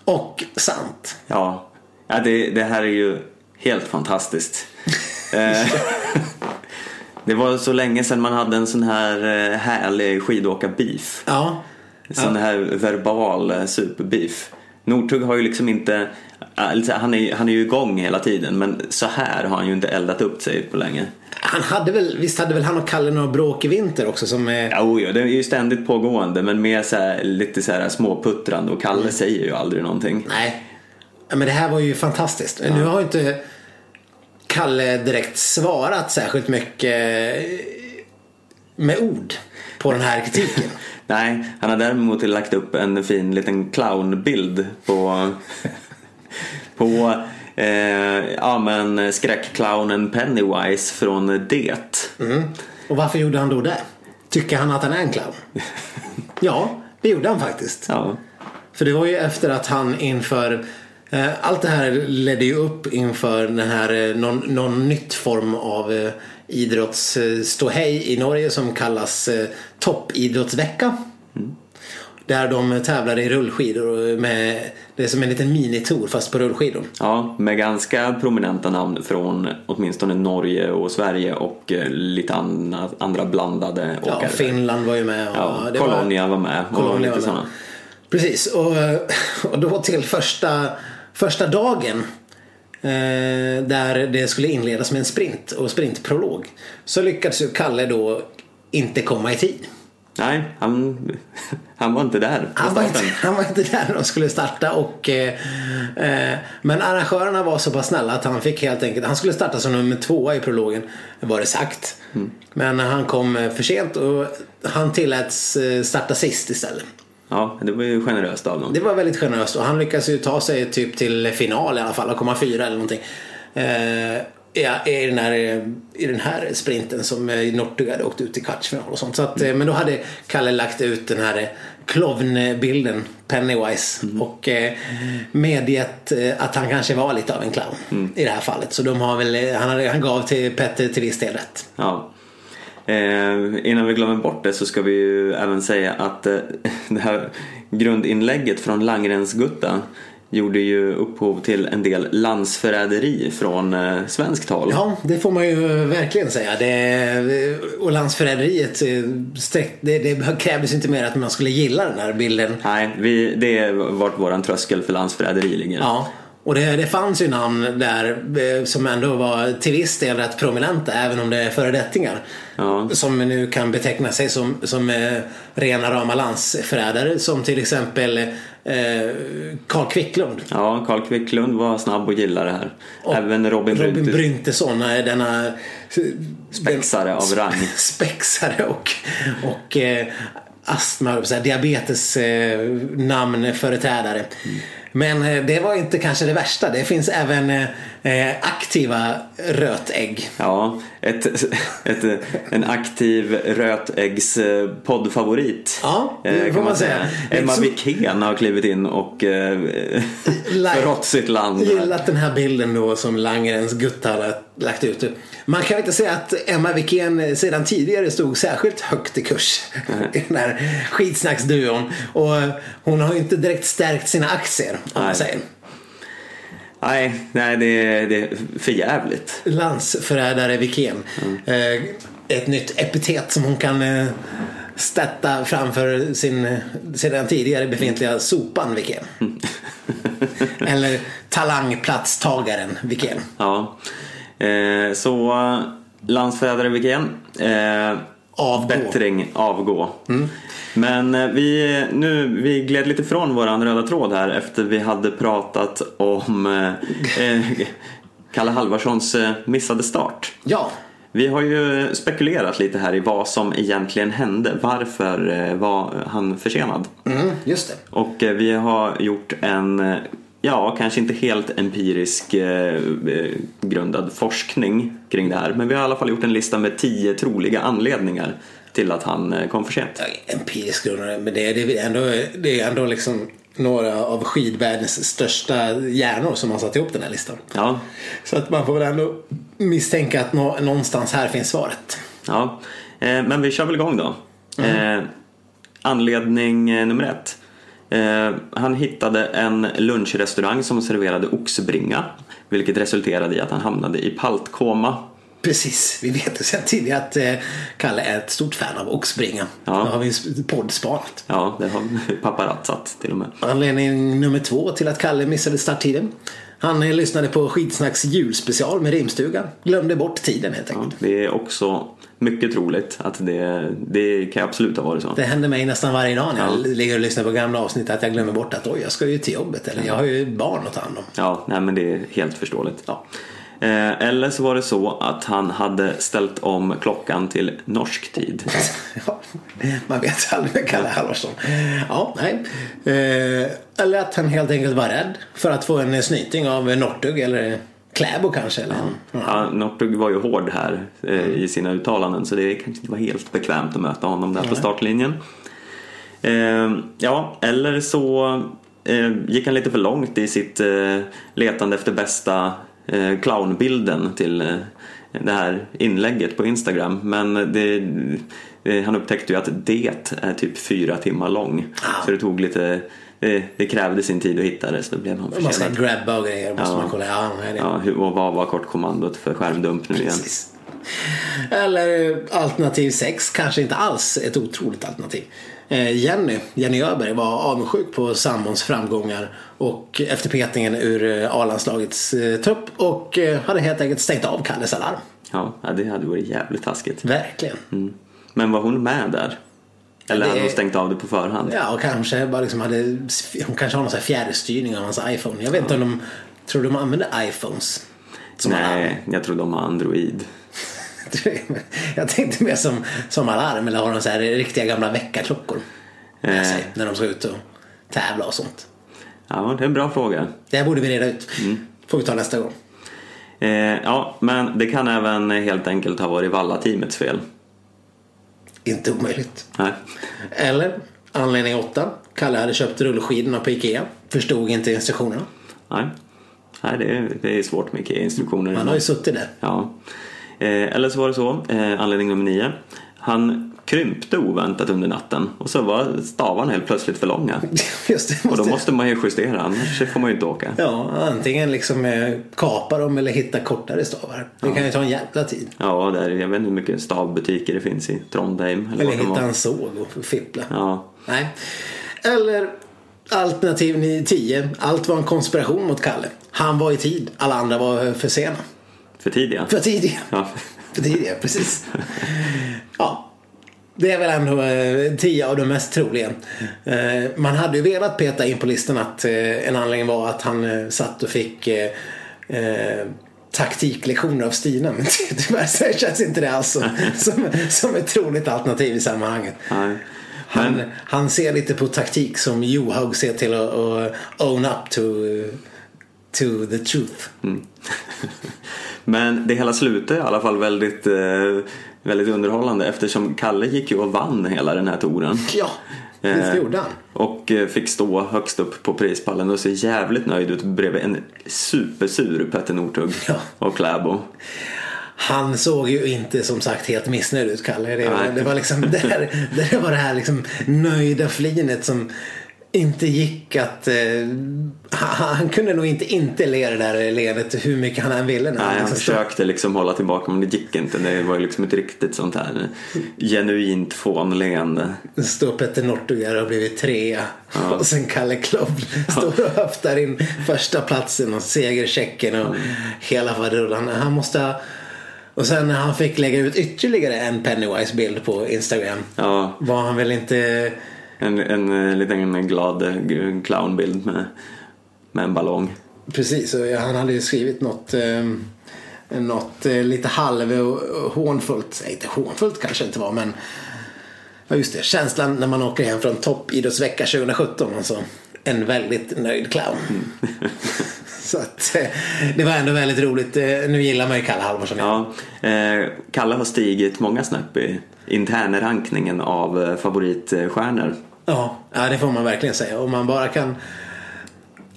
Och sant. Ja, ja det, det här är ju helt fantastiskt. Eh, det var så länge sedan man hade en sån här eh, härlig skidåkarbeef. Ja. Sån här verbal superbeef. Northug har ju liksom inte, han är, han är ju igång hela tiden men så här har han ju inte eldat upp sig på länge. Han hade väl, visst hade väl han och Kalle några bråk i vinter också som är... Ja, oh, ja, det är ju ständigt pågående men mer så här, lite så här småputtrande och Kalle säger ju aldrig någonting. Nej. Ja, Men det här var ju fantastiskt. Nu har ju inte Kalle direkt svarat särskilt mycket med ord på den här kritiken. Nej, han har däremot lagt upp en fin liten clownbild på, på eh, ja, men skräckclownen Pennywise från Det. Och varför gjorde han då det? Tycker han att han är en clown? Ja, det gjorde han faktiskt. Ja, För det var ju efter att han inför eh, allt det här ledde ju upp inför den här eh, någon, någon nytt form av eh, idrottsståhej i Norge som kallas eh, toppidrottsvecka. Där de tävlar i rullskidor med det är som en liten minitour fast på rullskidor. ja, med ganska prominenta namn från åtminstone Norge och Sverige och eh, lite andra, andra blandade Ja, åkare. Finland var ju med. Och Ja, Colonia var med och Colonia var med. sådana. Precis, och, och då till första, första dagen eh, där det skulle inledas med en sprint och sprintprolog så lyckades ju Kalle då inte komma i tid. Nej, han, han var inte där Han var, inte, han var inte där när de skulle starta och eh, eh, Men arrangörerna var så pass snälla att han fick helt enkelt Han skulle starta som nummer tvåa i prologen Var det sagt Men han kom eh, för sent och han tilläts eh, starta sist istället Ja, det var ju generöst av dem. Det var väldigt generöst och han lyckades ju ta sig typ till final i alla fall och komma fyra eller någonting. Eh, ja, i, den här, I den här sprinten som eh, Northug hade åkt ut i kvartsfinal och sånt. Så att, eh, men då hade Kalle lagt ut den här klovnbilden Pennywise och eh, medgett eh, att han kanske var lite av en clown i det här fallet. Så de har väl, eh, han, hade, han gav till Petter till viss del rätt. Ja. Eh, innan vi glömmer bort det så ska vi ju även säga att eh, det här grundinlägget från Langrensgutta gjorde ju upphov till en del landsförräderi från eh, svenskt håll. Ja, det får man ju verkligen säga. Det, och landsförräderiet, eh, det, det krävdes inte mer att man skulle gilla den här bilden. Nej, vi, det är vart våran tröskel för landsförräderi ligger. Ja, och det, det fanns ju namn där eh, som ändå var till viss del rätt prominenta även om det är föredettingar. Ja. Som nu kan beteckna sig som, som eh, rena rama landsförrädare som till exempel Carl Quicklund. Ja, Carl Quicklund var snabb och gillade det här. Och Även Robin, Robin Bryntesson, Bryntesson, eh, denna spexare av rang. spexare och, och eh, astma, höll jag på att säga, diabetes eh, namnföreträdare. Men eh, det var inte kanske det värsta. Det finns även eh, eh, aktiva rötägg. Ja, ett, ett, en aktiv rötäggs eh, poddfavorit. Ja, det eh, får kan man säga. Är Emma Wikén har klivit in och eh, förrått sitt land. Gillat den här bilden då som Langrens gutta har lagt ut. Man kan inte säga att Emma Wikén sedan tidigare stod särskilt högt i kurs i den här skitsnacksduon. Och hon har ju inte direkt stärkt sina aktier om man säger. Nej, nej det, är- det är för jävligt. Landsförrädare Wikén. Eh, ett nytt epitet som hon kan eh, stätta framför sin sedan tidigare befintliga sopan Wikén. Eller talangplatstagaren Wikén. Ja. Eh, så landsförrädare Wikén. Avgå. Bättring, avgå. Men eh, vi, nu, vi gled lite från våran röda tråd här efter vi hade pratat om eh, eh, Kalle Halvarssons eh, missade start. Ja, Vi har ju spekulerat lite här i vad som egentligen hände. Varför var han försenad? mm, just det. Och vi har gjort en, ja kanske inte helt empirisk eh, eh, grundad forskning kring det här. Men vi har i alla fall gjort en lista med tio troliga anledningar till att han eh, kom för sent. Ja, Empirisk grund, men det är, det är ändå, det är ändå liksom några av skidvärldens största hjärnor som har satt ihop den här listan. Ja, Så att man får väl ändå misstänka att nå, någonstans här finns svaret. ja. Eh, men vi kör väl igång då. Eh, anledning eh, nummer ett. Eh, han hittade en lunchrestaurang som serverade oxbringa. Vilket resulterade i att han hamnade i paltkoma. Precis, vi vet ju sedan tidigare att eh, Kalle är ett stort fan av oxbringa. Ja. Då har vi en podd sparat. Ja, det har paparazzat till och med. Anledning nummer två till att Kalle missade starttiden. Han eh, lyssnade på Skitsnacks julspecial med rimstugan. Glömde bort tiden helt Ja, enkelt. det är också mycket troligt att det, det kan absolut ha varit så. Det händer mig nästan varje dag när jag ligger och lyssnar på gamla avsnitt att jag glömmer bort att oj, jag ska ju till jobbet eller jag har ju barn att ta hand om. Ja, nej men det är helt förståeligt. Ja. Eh, eller så var det så att han hade ställt om klockan till norsk tid. Ja, man vet aldrig med Kalle Halvarsson. Ja, nej. Eh, eller att han helt enkelt var rädd för att få en snyting av Northug eller Kläbo kanske. Eller, ja. Ja, Northug var ju hård här eh, i sina uttalanden så det kanske inte var helt bekvämt att möta honom där på startlinjen. Eh, ja, eller så eh, gick han lite för långt i sitt eh, letande efter bästa eh, clownbilden till eh, det här inlägget på Instagram. Men det, han upptäckte ju att det är typ fyra timmar lång. Så det tog lite, det, det krävde sin tid att hitta det så då blev han Om man ska försenad. grabba och grejer måste Ja. man kolla. Ja, det. Ja, hur- och vad var kortkommandot för skärmdump nu igen? Precis. Eller eh, alternativ 6, kanske inte alls ett otroligt alternativ. Eh, Jenny, Jenny Öberg var avundsjuk på sambons framgångar och efter petningen ur eh, A-landslagets trupp och hade helt enkelt stängt av Kalles alarm. Ja, ja, det hade varit jävligt taskigt. Verkligen. Mm. Men var hon med där? Eller det hade hon stängt av det på förhand? Ja, och kanske bara liksom hade, hon kanske har någon fjärrstyrning av hans iPhone. Jag vet inte om de, tror du de använder iPhones? Nej, jag tror de har Android. Jag tänkte mer som, som alarm eller har de så här riktiga gamla väckarklockor med Eh. när de ska ut och tävla och sånt. Ja, det är en bra fråga. Det här borde vi reda ut. Mm. Får vi ta nästa gång. Eh, ja, men det kan även helt enkelt ha varit Valla-teamets fel. Inte omöjligt. Nej. Eller anledning 8. Kalle hade köpt rullskidorna på Ikea. Förstod inte instruktionerna. Nej, Nej det, är, det är svårt med instruktioner. Han har ju suttit där. Ja. Eh, eller så var det så, eh, anledning nummer nio. Han krympte oväntat under natten och så var stavarna helt plötsligt för långa. Det. Och då måste man ju justera, annars får man ju inte åka. Ja, antingen liksom eh, kapa dem eller hitta kortare stavar. Det kan ju ta en jävla tid. Ja, där, jag vet inte hur mycket stavbutiker det finns i Trondheim. Eller, Eller hitta en såg och fippla. Ja, Nej. Eller alternativ 10. Allt var en konspiration mot Kalle. Han var i tid, alla andra var för sena. för tidiga. För tidiga. Ja. För tidiga, precis. Ja. Det är väl ändå eh, tio av de mest troliga. Eh, man hade ju velat peta in på listan att eh, en anledning var att han eh, satt och fick eh, eh, taktiklektioner av Stina. Men tyvärr så känns inte det alls som, som, som ett troligt alternativ i sammanhanget. Nej. Han, Men, han ser lite på taktik som Johaug ser till att, own up to, to the truth. men det hela slutade i alla fall väldigt, eh, väldigt underhållande eftersom Kalle gick ju och vann hela den här touren. Ja, det gjorde han. Och eh, fick stå högst upp på prispallen och se jävligt nöjd ut bredvid en supersur Petter Northug Ja. och Kläbo. Han såg ju inte som sagt helt missnöjd ut Kalle. Det, var- det var liksom där, där var det här liksom nöjda flinet som inte gick att... Eh, han, kunde nog inte inte le det där leendet hur mycket han än ville. Nej, han liksom försökte liksom hålla tillbaka men det gick inte. Det var liksom ett riktigt sånt här genuint fånleende. står Petter Northug där och har blivit trea. Och sen Kalle Klobb står och höftar in första platsen och segerchecken och hela faderullan. Han måste ha... Och sen när han fick lägga ut ytterligare en Pennywise-bild på Instagram Ja, var han väl inte... en, en, eh, liten glad eh, clownbild med, med en ballong. Precis, och han hade ju skrivit något, eh, något eh, lite halv hånfullt. Nej, inte hånfullt kanske inte var, men ja, just det. Känslan när man åker hem från toppidrottsvecka 2017. Alltså, en väldigt nöjd clown. Så att, eh, det var ändå väldigt roligt. Eh, Nu gillar man ju Kalle Halvarsson. Ja, Kalle har stigit många snäpp i internrankningen av eh, favoritstjärnor. Ja, ja, det får man verkligen säga. Om man bara kan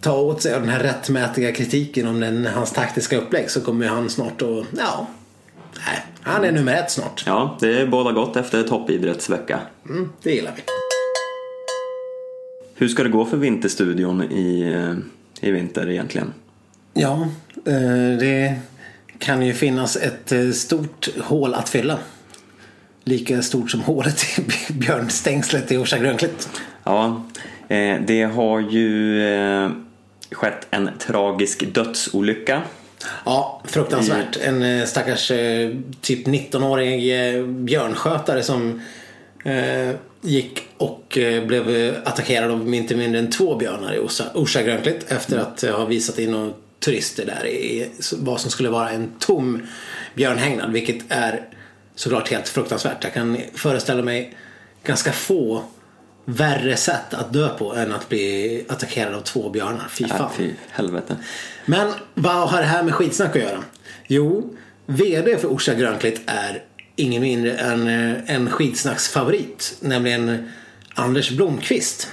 ta åt sig av den här rättmätiga kritiken om den, hans taktiska upplägg så kommer han snart att, ja, nej, han är nummer ett snart. Ja, det är båda gott efter toppidrottsvecka. Mm, det gillar vi. Hur ska det gå för Vinterstudion i, eh, i vinter egentligen? Ja, eh, det kan ju finnas ett stort hål att fylla. Lika stort som hålet i björnstängslet i Orsa Grönklitt. Ja, eh, det har ju eh, skett en tragisk dödsolycka. Ja, fruktansvärt. En eh, stackars typ 19-årig eh, björnskötare som gick och blev attackerad av inte mindre än två björnar i Orsa, Orsa Grönklitt efter att ha visat in några turister där i vad som skulle vara en tom björnhägnad. Vilket är såklart helt fruktansvärt. Jag kan föreställa mig ganska få värre sätt att dö på än att bli attackerad av två björnar. Fy fan. Ja, fy helvete. Men vad har det här med skitsnack att göra? Jo, VD för Orsa Grönklitt är ingen mindre än eh, en skitsnacksfavorit. Nämligen Anders Blomqvist.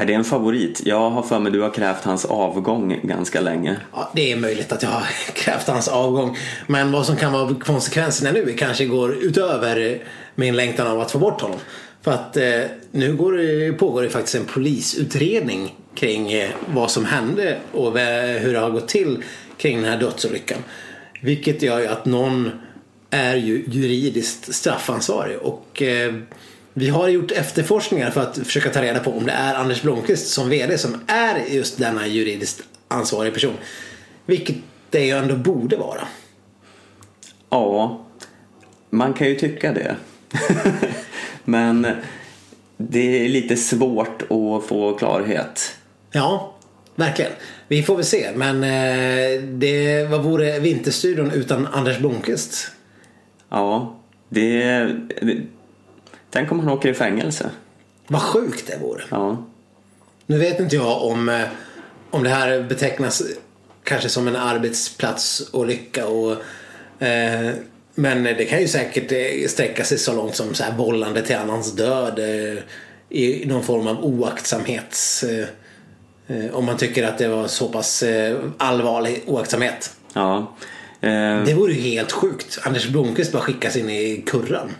Är det en favorit? Jag har för mig du har krävt hans avgång ganska länge. Ja, det är möjligt att jag har krävt hans avgång. Men vad som kan vara konsekvenserna nu kanske går utöver min längtan av att få bort honom. För att eh, nu går det, pågår det faktiskt en polisutredning kring eh, vad som hände och hur det har gått till kring den här dödsolyckan. Vilket gör ju att någon är ju juridiskt straffansvarig. Och eh, vi har gjort efterforskningar för att försöka ta reda på om det är Anders Blomqvist som VD som är just denna juridiskt ansvarig person. Vilket det ju ändå borde vara. Ja, man kan ju tycka det. Men det är lite svårt att få klarhet. Ja, verkligen. Vi får väl se. Men eh, det, vad vore Vinterstudion utan Anders Blomqvist? Ja, det... tänk om han åker i fängelse. Vad sjukt det vore. Ja. Nu vet inte jag om, eh, om det här betecknas kanske som en arbetsplatsolycka. Och, eh, men det kan ju säkert eh, sträcka sig så långt som så här vållande till annans död. Eh, I någon form av oaktsamhets... Eh, eh, om man tycker att det var så pass allvarlig oaktsamhet. Ja. Det vore ju helt sjukt. Anders Blomqvist bara skickas in i kurran.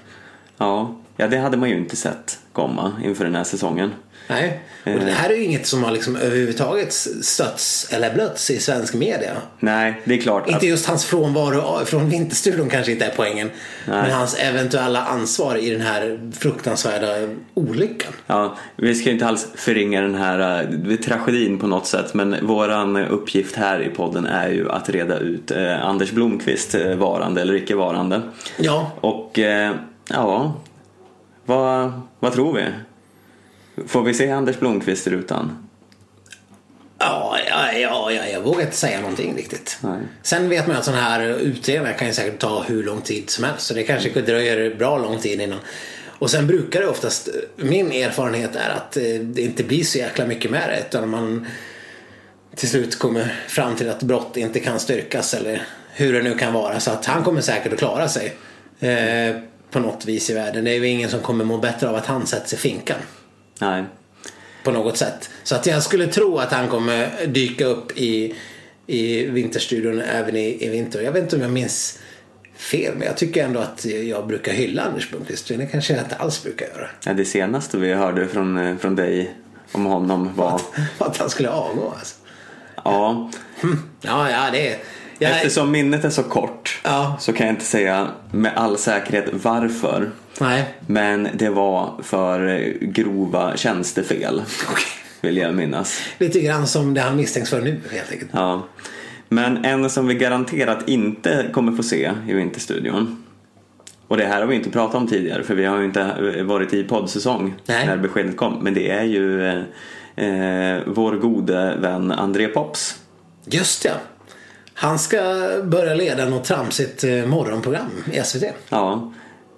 ja. Ja, det hade man ju inte sett komma inför den här säsongen. Nej. Och det här är ju inget som har liksom överhuvudtaget stötts eller blötts i svensk media. Nej, det är klart att... Inte just hans frånvaro från Vinterstudion kanske inte är poängen. Men hans eventuella ansvar i den här fruktansvärda olyckan. Ja, vi ska inte alls förringa den här uh, tragedin på något sätt men våran uppgift här i podden är ju att reda ut eh, Anders Blomqvist eh, varande eller icke varande. Ja, Och eh, ja, vad, vad tror vi? Får vi se Anders Blomqvist i rutan? ja, ja, ja, ja, jag vågar inte säga någonting riktigt. Nej. Sen vet man att sådana här utredningar kan ju säkert ta hur lång tid som helst. Så det kanske dröjer bra lång tid innan. Och sen brukar det oftast, min erfarenhet är att eh, det inte blir så jäkla mycket med det. Utan man till slut kommer fram till att brott inte kan styrkas eller hur det nu kan vara. Så att han kommer säkert att klara sig eh, på något vis i världen. Det är ju ingen som kommer må bättre av att han sätts i finkan Nej. på något sätt. Så att jag skulle tro att han kommer dyka upp i, i Vinterstudion även i, i vinter. Jag vet inte om jag minns fel men jag tycker ändå att jag brukar hylla Anders Blomqvist. Det kanske jag inte alls brukar göra. Ja, det senaste vi hörde från, eh, från dig om honom var... Att han skulle avgå alltså. Ja, Ja, ja det är... Jag, eftersom minnet är så kort Ja. så kan jag inte säga med all säkerhet varför. Nej. Men det var för eh, grova tjänstefel. Vill jag minnas. Lite grann som det han misstänks för nu helt enkelt. Ja. Men en som vi garanterat inte kommer få se i Vinterstudion. Och det här har vi inte pratat om tidigare för vi har ju inte varit i poddsäsong Nej. när beskedet kom. Men det är ju eh, eh, vår gode vän André Pops. Just ja. Han ska börja leda något tramsigt eh, morgonprogram i SVT. Ja.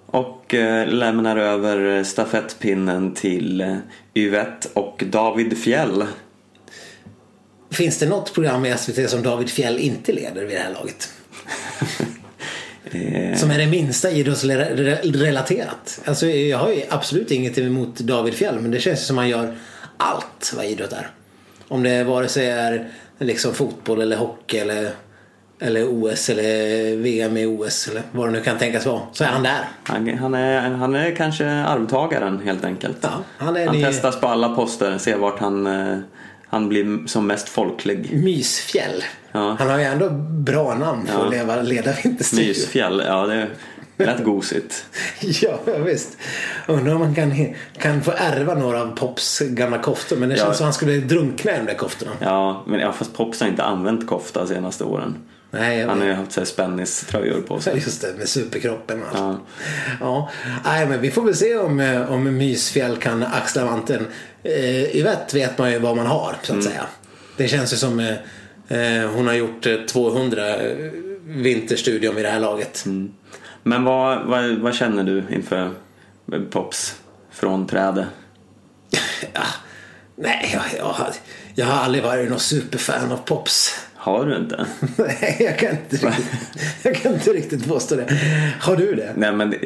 Och eh, lämnar över stafettpinnen till eh, Yvette och David Fjell. Finns det något program i SVT som David Fjell inte leder vid det här laget? Som är det minsta idrottsrelaterat. Alltså jag har ju absolut inget emot David Fjell men det känns som han gör allt vad idrott är. Om det vare sig är liksom fotboll eller hockey eller, eller OS eller VM i OS eller vad det nu kan tänkas vara. Så är han där. han, han, är, han är kanske arvtagaren helt enkelt. Ja, han är han ny- testas på alla poster, ser vart han, eh, han blir som mest folklig. Mysfjäll. Ja. Han har ju ändå bra namn för Ja. att leva, leda Vinterstudion. Mysfjäll, ja det lät gosigt. Ja, visst. Undrar om man kan, kan få ärva några av Pops gamla koftor. Men det Ja. känns som att han skulle drunkna i de där koftorna. Ja, men ja, fast Pops har inte använt kofta de senaste åren. Nej, jag Han har ju haft så här spänniströjor på sig. Just det, med superkroppen och allt. Ja. Ja. Nej, men vi får väl se om, eh, om Mysfjäll kan axla vanten. Eh, Yvette vet man ju vad man har, så att Mm. säga. Det känns ju som eh, eh, hon har gjort eh, 200 eh, Vinterstudion vid det här laget. Mm. Men vad, vad, vad känner du inför Pops frånträde? Ja. Nej, jag, jag, har- jag har aldrig varit någon superfan av Pops. Har du inte? Nej, jag kan inte riktigt, jag kan inte riktigt påstå det. Har du det? Nej men det,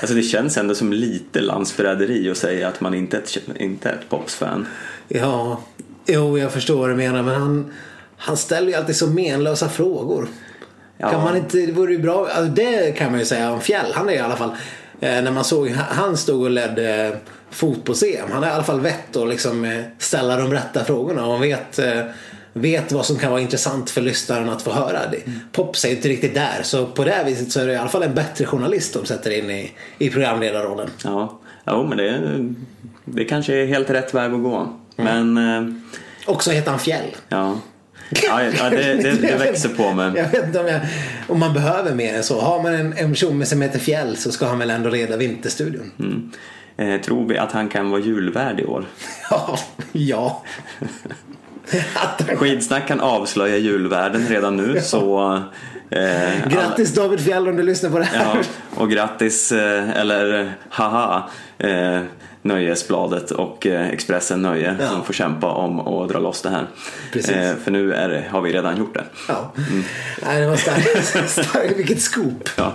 alltså det känns ändå som lite landsförräderi att säga att man inte är ett, inte är ett Pops-fan. Ja, jo, jag förstår vad du menar. Men han, han ställer ju alltid så menlösa frågor. Ja. Kan man inte, det vore ju bra. Alltså det kan man ju säga om Fjäll. Han är i alla fall, eh, när man såg, han stod och ledde fotbolls-EM. Han har i alla fall vett att liksom eh, ställa de rätta frågorna. Och han vet, eh, vet vad som kan vara intressant för lyssnaren att få höra. Det. Pops är inte riktigt där. Så på det här viset så är det i alla fall en bättre journalist de sätter in i, i programledarrollen. Ja, jo, men det, det kanske är helt rätt väg att gå. Men eh, Också heter han Fjäll. ja, Ja, ja det, det, det växer på mig. Jag vet inte om, jag, om man behöver mer än så. Har man en, en tjomme som heter Fjäll så ska han väl ändå reda Vinterstudion. Mm. Eh, tror vi att han kan vara julvärd i år? Ja, ja. Skidsnack kan avslöja julvärden redan nu så... Eh, Grattis David Fjäll om du lyssnar på det här. Ja, och grattis, eh, eller haha, eh, Nöjesbladet och eh, Expressen Nöje Ja. som får kämpa om att dra loss det här. Eh, för nu är det, har vi redan gjort det. Ja. Nej, det var starkt. starkt. Vilket scoop. Ja.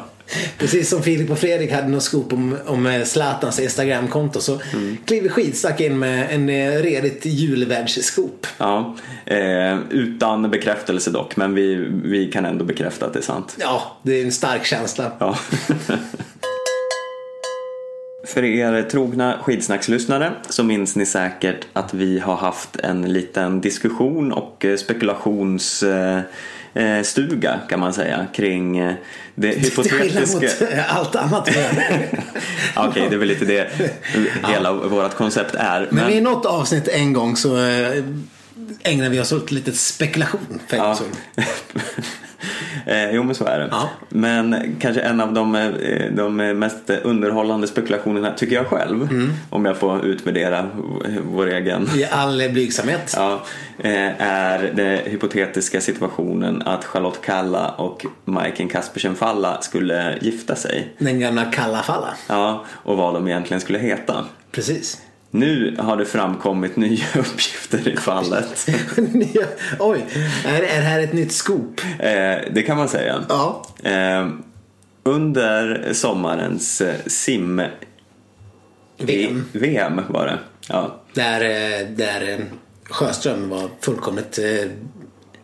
Precis som Filip och Fredrik hade något scoop om, om eh, Zlatans Instagramkonto så kliver Skitsnack in med en eh, redigt julvärldsscoop. Ja, eh, utan bekräftelse dock, men vi, vi kan ändå bekräfta att det är sant. Ja, det är en stark känsla. Ja. För er trogna skidsnackslyssnare så minns ni säkert att vi har haft en liten diskussion och eh, spekulationsstuga eh, stuga, kan man säga kring eh, det Till hypotetiska... mot eh, allt annat. Ja, Okej, det är väl lite det hela vårt koncept är. Men i något avsnitt en gång så eh, ägnar vi oss åt lite spekulation. För Ja. eh, jo men så är det. Ja. Men kanske en av de, eh, de mest underhållande spekulationerna tycker jag själv. Mm. Om jag får utvärdera vår egen. I all blygsamhet. Ja, eh, är den hypotetiska situationen att Charlotte Kalla och Majken Kaspersen Falla skulle gifta sig. Den gamla kalla falla. Ja, och vad de egentligen skulle heta. Precis. Nu har det framkommit nya uppgifter i fallet. Oj, är, är det här ett nytt scoop? Eh, det kan man säga. Ja. Eh, under sommarens eh, sim VM. VM var det. Ja. Där, där Sjöström var fullkomligt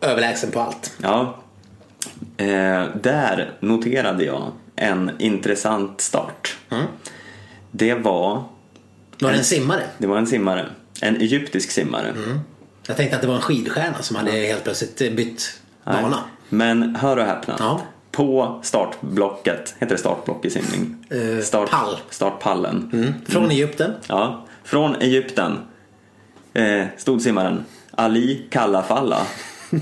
överlägsen på allt. ja. Eh, där noterade jag en intressant start. Det var Var det en simmare? Det var en simmare. En egyptisk simmare. Jag tänkte att det var en skidstjärna som hade helt plötsligt eh, bytt Nej. bana. Men hör och häpna. Ja. På startblocket, heter det startblock i simning? Eh, pall. Startpallen. Mm. Från Egypten. Ja. Från Egypten eh, stod simmaren Ali Kallafalla.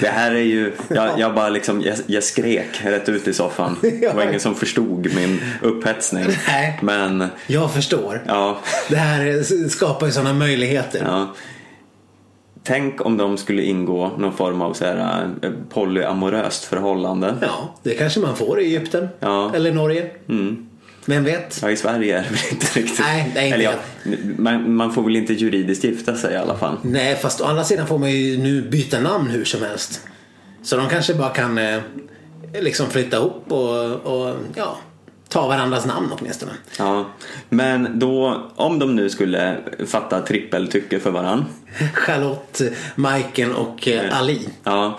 Det här är ju, jag, jag bara liksom, jag, jag skrek rätt ut i soffan. Det var ingen som förstod min upphetsning. Nej. Men, Jag förstår. ja, Det här skapar ju sådana möjligheter. ja. Tänk om de skulle ingå någon form av så här, eh, polyamoröst förhållande. Ja, det kanske man får i Egypten. Ja. Eller Norge. Mm. Vem vet? Ja, i Sverige är det väl inte riktigt. Nej, det är inte Eller ja, man, man får väl inte juridiskt gifta sig i alla fall. Nej, fast å andra sidan får man ju nu byta namn hur som helst. Så de kanske bara kan eh, liksom flytta ihop och, och ja, ta varandras namn åtminstone. Ja, men då, om de nu skulle fatta trippeltycke för varann. Charlotte, Majken och eh, Ali. Ja,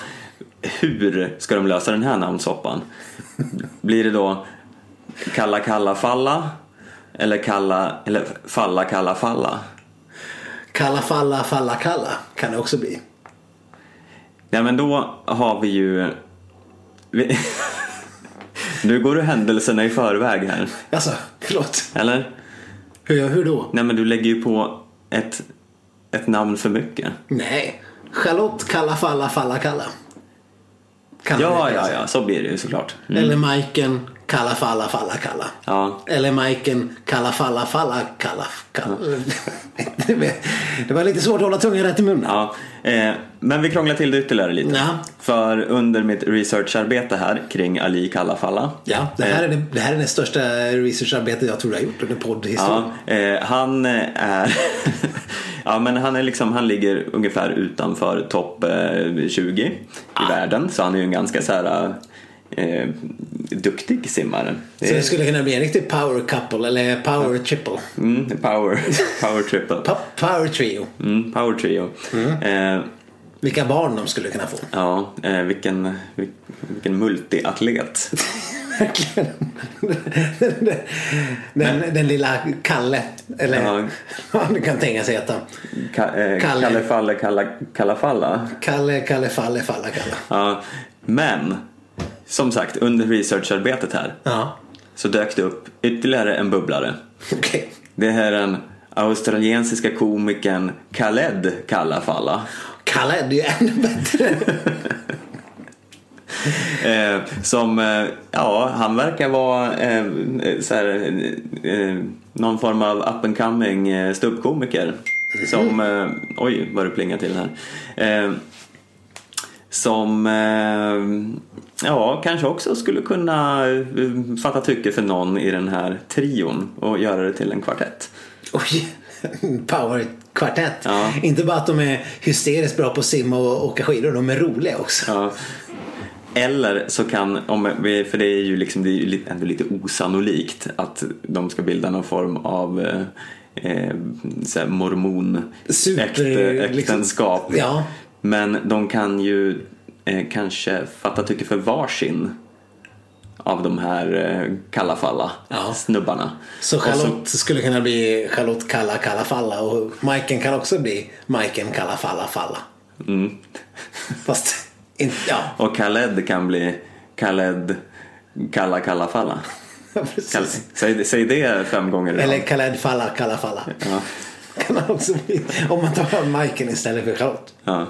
hur ska de lösa den här namnsoppan? Blir det då kalla kalla falla? Eller kalla, eller falla kalla falla? Kalla falla falla kalla kan det också bli. Ja men då har vi ju... Vi... Nu går du händelserna i förväg här, Alltså, förlåt. eller? Hur, hur då? Nej men du lägger ju på ett, ett namn för mycket. Nej. Charlotte kalla falla falla kalla. Kan Ja, ja, ja, så blir det ju såklart. Mm. Eller Majken kalla falla falla kalla. Ja, Eller Majken kalla falla falla kalla. kalla. det var lite svårt att hålla tungan rätt i munnen. ja. Eh, men vi krånglar till det ytterligare lite. Ja. För under mitt researcharbete här kring Ali Kallafalla. Ja, det här, är det, det här är det största researcharbetet jag tror du har gjort under poddhistorien. Ja, eh, han är Ja men han är liksom, han ligger ungefär utanför topp eh, 20 i världen så han är ju en ganska så här eh, duktig simmare. Det Så det skulle kunna bli en riktig power couple eller power triple. mm, power, power triple. Pa- Power trio. Mm, power trio. Eh, Vilka barn de skulle kunna få. ja, eh, vilken, vil- vilken multiatlet. Den, den, den lilla Kalle. Eller Ja. vad du kan tänka sig heta. Ka, eh, Kalle. Kalle Falle Kalla, Kalla Falla. Kalle, Kalle, Falle, Falla, Kalle. Ja, men som sagt under researcharbetet här Ja, så dök det upp ytterligare en bubblare. okej. Det här är en australiensiska komikern Khaled Kallafalla. Kalle är ju ännu bättre. Eh, som, eh, ja, han verkar vara eh, så här, eh, någon form av up and coming eh, ståuppkomiker. Som, eh, oj vad det plingar till här. Eh, som, eh, ja, kanske också skulle kunna eh, fatta tycke för någon i den här trion och göra det till en kvartett. Oj, powerkvartett. Ja. Inte bara att de är hysteriskt bra på att simma och åka skidor, de är roliga också. Ja. Eller så kan, om för det är ju liksom, det är ändå lite osannolikt att de ska bilda någon form av eh, eh, så här mormon Super, äkte, liksom-. Ja. Men de kan ju eh, kanske fatta tycke för varsin av de här eh, kallafalla Ja. snubbarna. Så Charlotte skulle kunna bli Charlotte Kalla Kalla Falla och Majken kan också bli Majken Kalla Falla Falla. Mm. Fast inte, ja. Och Khaled kan bli Khaled Kalla Kalla Falla. Kall- Säg, säg det fem gånger. Eller Khaled Falla Kalla Falla. Ja. Kan han också bli. Om man tar Majken istället för Charlotte. Ja.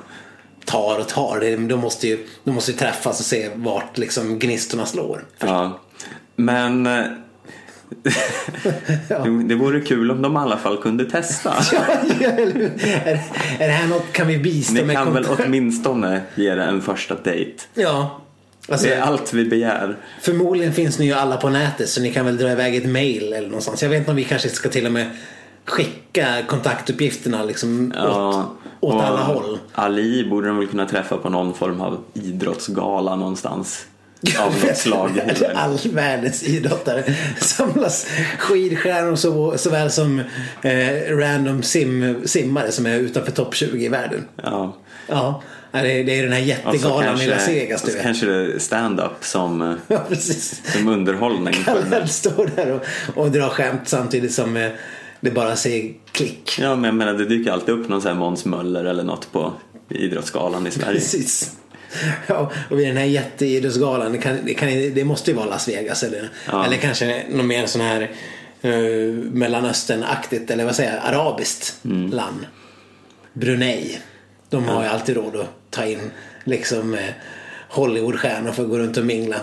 Tar och tar. De måste ju, de måste ju träffas och se vart liksom gnistorna slår. Ja, men eh, det- vore kul om de i alla fall kunde testa. Hur? är, är det här något, kan vi bistå Ni med kan väl åtminstone ge det en första dejt. Ja. Alltså, Det är allt vi begär. Förmodligen finns ni ju alla på nätet så ni kan väl dra iväg ett mail eller någonstans. Jag vet inte om vi kanske ska till och med skicka kontaktuppgifterna liksom åt, åt och alla håll. Ali borde de väl kunna träffa på någon form av idrottsgala någonstans. Av något slag. All världens idrottare samlas. Skidstjärnor så, såväl som eh, random sim, simmare som är utanför topp 20 i världen. Ja. Ja, det är, det är den här jättegalan i Las Vegas och du så vet. kanske det är stand-up som, eh, Ja, som underhållning. Kalle står där och, och drar skämt samtidigt som eh, det bara säger klick. Ja, men jag menar, det dyker alltid upp någon sån här Måns Möller eller något på Idrottsgalan i Sverige. Precis. Ja, och vid den här jätteidrottsgalan, det, kan, det, kan, det måste ju vara Las Vegas eller, Ja. eller kanske något mer sån här uh, Mellanöstern-aktigt eller vad säger jag, arabiskt Mm. land. Brunei. De har ju alltid råd att ta in liksom eh, Hollywoodstjärnor för att gå runt och mingla.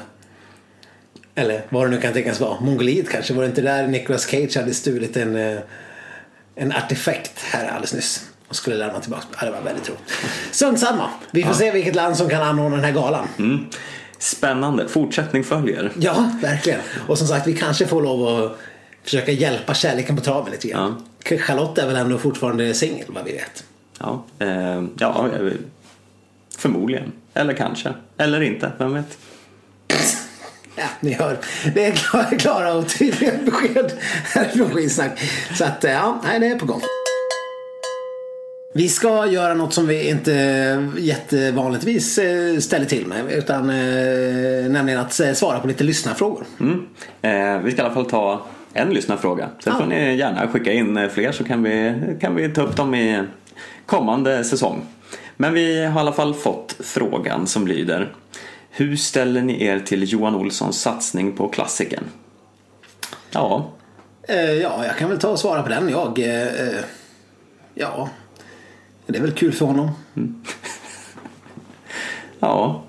Eller vad det nu kan tänkas vara. Mongoliet kanske. Var det inte där Nicolas Cage hade stulit en, eh, en artefakt här alldeles nyss? Och skulle lämna tillbaka. Ja, det var väldigt roligt. Strunt samma. Vi får se vilket land som kan anordna den här galan. Mm. Spännande. Fortsättning följer. Ja, verkligen. Och som sagt, vi kanske får lov att försöka hjälpa kärleken på traven lite grann. Charlotte är väl ändå fortfarande singel vad vi vet. Ja, eh, ja eh, förmodligen. Eller kanske. Eller inte, vem vet. Ja, ni hör. Det är klara, klara och tydliga besked härifrån Skidsnack. Så att, ja, nej, det är på gång. Vi ska göra något som vi inte jättevanligtvis eh, ställer till med. Utan eh, nämligen att eh, svara på lite lyssnarfrågor. Mm. Eh, vi ska i alla fall ta en lyssnarfråga. Sen Ja. får ni gärna skicka in eh, fler så kan vi, kan vi ta upp dem i kommande säsong. Men vi har i alla fall fått frågan som lyder Hur ställer ni er till Johan Olssons satsning på klassiken? Ja, Eh, ja, jag kan väl ta och svara på den. Jag, eh, eh, ja, det är väl kul för honom. ja.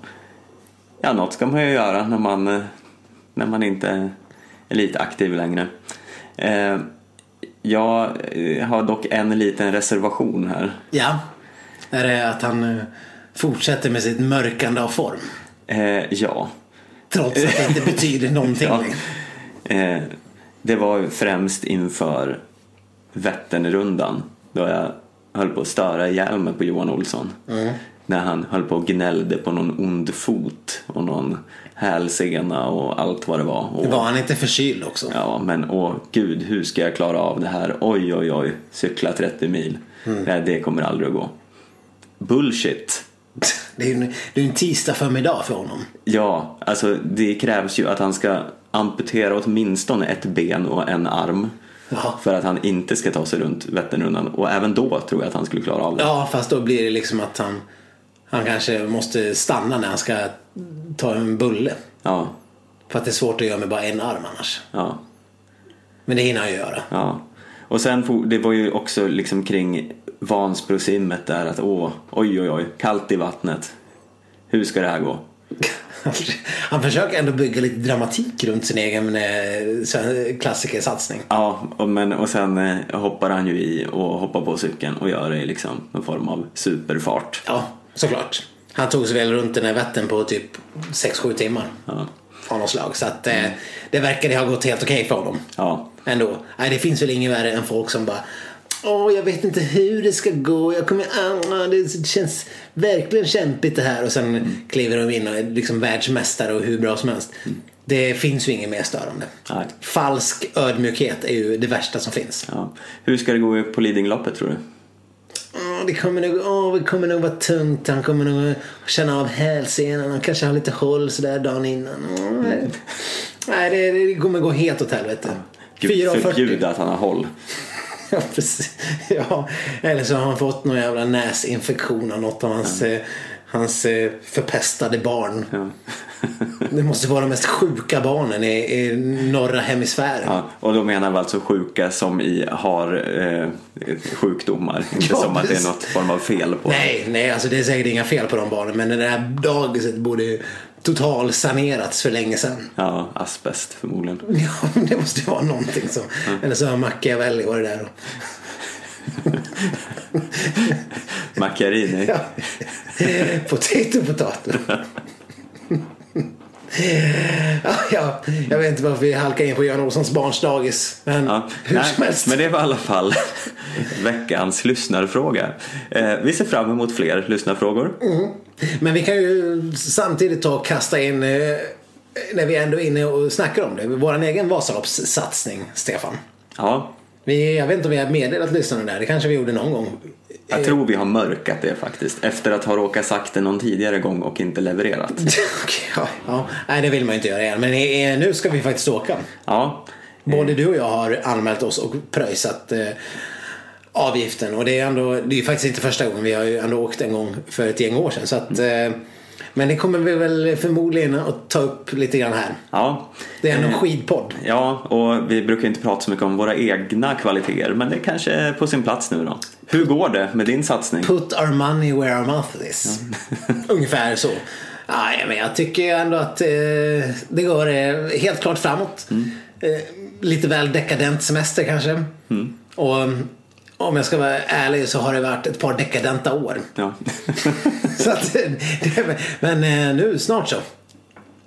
Ja, något ska man ju göra när man, när man inte är lite aktiv längre. Jag har dock en liten reservation här. Ja, är det att han fortsätter med sitt mörkande av form. Eh, ja. Trots att det inte betyder någonting Ja. Eh, det var främst inför Vätternrundan då jag höll på att störa ihjäl mig på Johan Olsson. När han höll på och gnällde på någon ond fot och någon hälsena och allt vad det var. Och, Var han inte förkyld också? Ja, men åh gud, hur ska jag klara av det här? Oj, oj, oj, cykla 30 mil. Nej, det kommer aldrig att gå. Bullshit. Det är ju en, det är en tisdag förmiddag för honom. Ja, alltså det krävs ju att han ska amputera åtminstone ett ben och en arm. Ja. För att han inte ska ta sig runt Vätternrundan. Och även då tror jag att han skulle klara av det. Ja, fast då blir det liksom att han, han kanske måste stanna när han ska ta en bulle. Ja, För att det är svårt att göra med bara en arm annars. ja, Men det hinner han ju göra. ja. Och sen det var ju också liksom kring Vansbrosimmet där att åh, oj oj oj, kallt i vattnet. Hur ska det här gå? Han försöker ändå bygga lite dramatik runt sin egen eh, klassikersatsning. Ja, och, men, och sen eh, hoppar han ju i och hoppar på cykeln och gör det i liksom någon form av superfart. Ja, såklart. Han tog sig väl runt den här Vättern på typ 6-7 timmar. Ja. Av något slag. Så att eh, det verkade ha gått helt okej för honom. Ja, Ändå. Nej, det finns väl inget värre än folk som bara Åh, jag vet inte hur det ska gå. Jag kommer... Ah, det känns verkligen kämpigt det här. Och sen kliver de in och är liksom världsmästare och hur bra som helst. Det finns ju inget mer störande. Nej. Falsk ödmjukhet är ju det värsta som finns. ja. Hur ska det gå på Lidingöloppet tror du? Åh, det, kommer nog, åh, det kommer nog vara tungt. Han kommer nog känna av hälsenan. Han kanske har lite håll sådär dagen innan. Åh, nej. Nej, det, det kommer gå helt åt helvete. Gud, 4.40. förbjuda att han har håll. Ja, precis. Ja, eller så har han fått någon jävla näsinfektion av något av hans, eh, hans eh, förpestade barn. Ja. Det måste vara de mest sjuka barnen i, i norra hemisfären. Ja, och då menar vi alltså sjuka som i har eh, sjukdomar, inte Ja, som att det är något form av fel på. Nej, nej, alltså det är säkert inga fel på de barnen. Men det här dagiset borde ju total sanerats för länge sedan. Ja, asbest förmodligen. Ja, det måste ju vara någonting som... Eller så har Machiavelli varit där och... Macchiarini. Ja. Potato, potato. Ja, ja, jag vet inte varför vi halkar in på Jan Olssons barns dagis. Men Ja, hur nej, som helst. men det var i alla fall veckans lyssnarfråga. Eh, vi ser fram emot fler lyssnarfrågor. Men vi kan ju samtidigt ta och kasta in, eh, när vi ändå är inne och snackar om det, vår egen Vasaloppssatsning, Stefan. Ja, Vi, jag vet inte om vi har meddelat lyssnarna där, det kanske vi gjorde någon gång. jag tror vi har mörkat det faktiskt. Efter att ha råkat sagt det någon tidigare gång och inte levererat. Okej, ja, ja, nej det vill man ju inte göra igen. Men eh, nu ska vi faktiskt åka. Ja, Både du och jag har anmält oss och pröjsat eh, avgiften. Och det är ändå, det är faktiskt inte första gången. Vi har ju ändå åkt en gång för ett gäng år sedan. Så att, eh, men det kommer vi väl förmodligen att ta upp lite grann här. ja. Det är en Eh, skidpodd. Ja, och vi brukar inte prata så mycket om våra egna kvaliteter, men det kanske är på sin plats nu då. Hur går det med din satsning? Put our money where our mouth is. Ungefär så. Nej, men jag tycker ändå att eh, det går eh, helt klart framåt. Eh, lite väl dekadent semester kanske. Och mm, om jag ska vara ärlig så har det varit ett par dekadenta år. Ja. så att, det, men eh, nu snart så.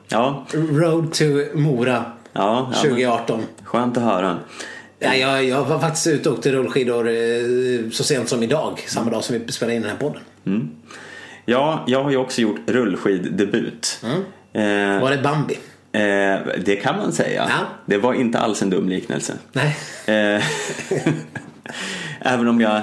ja, Road to Mora ja, ja men 2018. skönt att höra. Ja, jag, jag var faktiskt ute och åkte rullskidor eh, så sent som idag. Samma dag som vi spelade in den här podden. Ja, jag har ju också gjort rullskiddebut. Eh, Var det Bambi? eh, det kan man säga. Ja. Det var inte alls en dum liknelse. Nej. Eh, Även om jag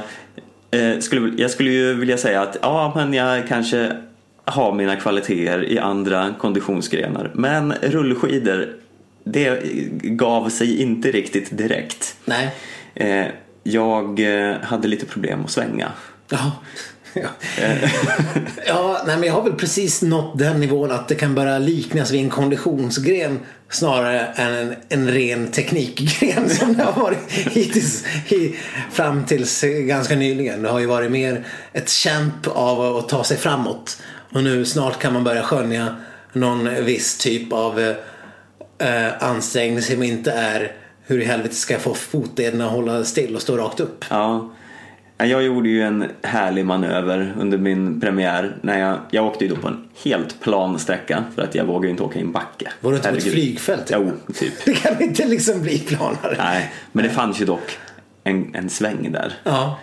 eh, skulle, jag skulle ju vilja säga att ja, men jag kanske har mina kvaliteter i andra konditionsgrenar. Men rullskidor, det gav sig inte riktigt direkt. Nej. Eh, jag eh, hade lite problem att svänga. Ja. Ja. nej men jag har väl precis nått den nivån att det kan börja liknas vid en konditionsgren snarare än en, en ren teknikgren som det har varit hittills i, fram tills ganska nyligen. Det har ju varit mer ett kämp av att ta sig framåt och nu snart kan man börja skönja någon viss typ av eh, ansträngning som inte är hur i helvete ska jag få fotlederna att hålla still och stå rakt upp. Ja. Ja, Jag gjorde ju en härlig manöver under min premiär. När jag, jag åkte ju då på en helt plan sträcka för att jag vågade ju inte åka i en backe. Var du inte på ett flygfält? Jo, typ. Det kan inte liksom bli planare. Nej, men det fanns ju dock en, en sväng där. Ja,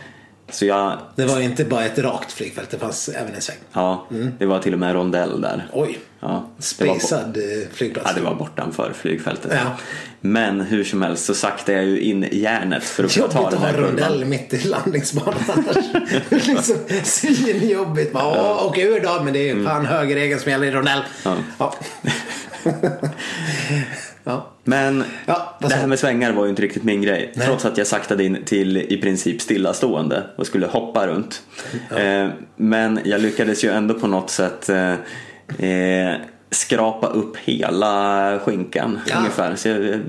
Så jag, det var inte bara ett rakt flygfält, det fanns även en sväng. ja, det var till och med en rondell där. Oj, Ja, spacad eh, flygplats. ja, det var bortanför flygfältet. Ja. Men hur som helst så saktade jag ju in järnet för att Jobbigt ta att den ha här en rondell kurvan. mitt i landningsbanan annars. Liksom svinjobbigt. Bara, Åh, åka ur då, men det är fan högerregeln som gäller i rondell. Ja. Ja. ja. Men Ja, det här med svängar var ju inte riktigt min grej. Nej. Trots att jag saktade in till i princip stillastående och skulle hoppa runt. Eh, men jag lyckades ju ändå på något sätt eh, skrapa upp hela skinkan Ja. ungefär. Så jag, det,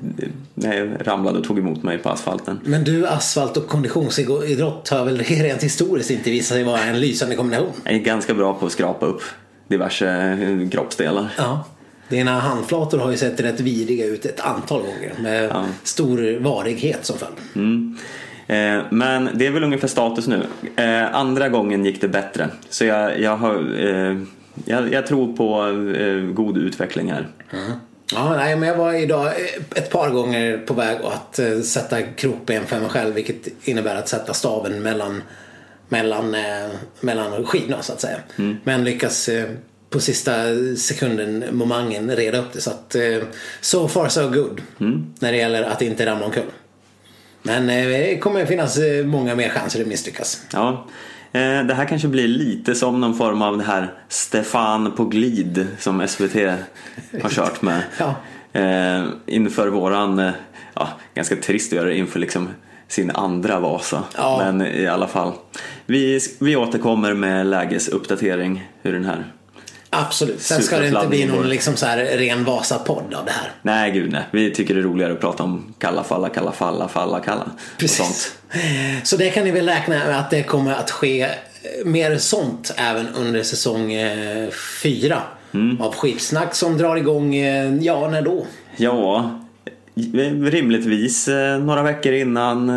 det, jag ramlade och tog emot mig på asfalten. Men du, asfalt och konditionsidrott har väl rent historiskt inte visat sig vara en lysande kombination? Jag är ganska bra på att skrapa upp diverse eh, kroppsdelar. Ja. Dina handflator har ju sett rätt vidriga ut ett antal gånger med Ja. stor varighet som följd. Mm. Eh, men det är väl ungefär status nu. Eh, andra gången gick det bättre. Så jag, jag, har, eh, jag, jag tror på eh, god utveckling här. Ja, nej, men jag var idag ett par gånger på väg att eh, sätta krokben för mig själv vilket innebär att sätta staven mellan, mellan, eh, mellan skidorna så att säga. Men lyckas eh, på sista sekunden, momangen, reda upp det. Så att eh, so far so good när det gäller att inte ramla omkull. Men eh, det kommer finnas eh, många mer chanser att misslyckas. Ja. Eh, det här kanske blir lite som någon form av det här Stefan på glid som SVT har kört med. Ja. Inför våran, ja, ganska trist att göra det inför liksom sin andra Vasa. Ja. Men i alla fall. Vi, vi återkommer med lägesuppdatering hur den här Absolut. Sen ska det inte bli någon liksom så här ren Vasa-podd av det här. Nej gud nej, vi tycker det är roligare att prata om kalla falla, kalla falla, falla, kalla. Precis. Så det kan ni väl räkna med att det kommer att ske eh, mer sånt även under säsong eh, fyra Mm. av skitsnack som drar igång, eh, ja när då? Ja, rimligtvis några veckor innan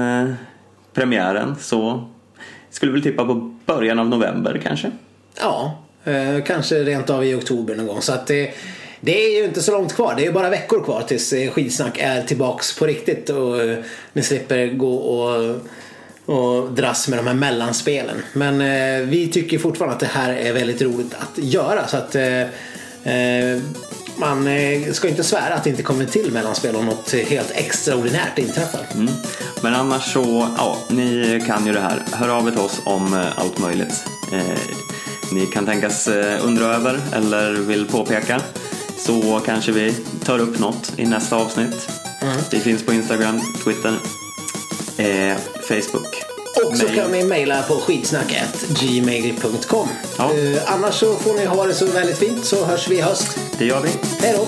premiären så skulle väl tippa på början av november kanske. Ja, Eh, kanske rent av i oktober någon gång. Så att det, det är ju inte så långt kvar. Det är ju bara veckor kvar tills eh, skidsnack är tillbaks på riktigt och eh, ni slipper gå och och dras med de här mellanspelen. Men eh, vi tycker fortfarande att det här är väldigt roligt att göra. Så att eh, eh, man eh, ska inte svära att det inte kommer till mellanspel om något helt extraordinärt inträffar. Mm. Men annars så, ja, ni kan ju det här. Hör av er till oss om allt möjligt. Eh, ni kan tänkas eh, undra över eller vill påpeka. Så kanske vi tar upp något i nästa avsnitt. Vi finns på Instagram, Twitter, eh, Facebook. Och så kan ni mejla på skidsnack.gmail.com. Ja. Eh, annars så får ni ha det så väldigt fint så hörs vi i höst. Det gör vi. Hej då!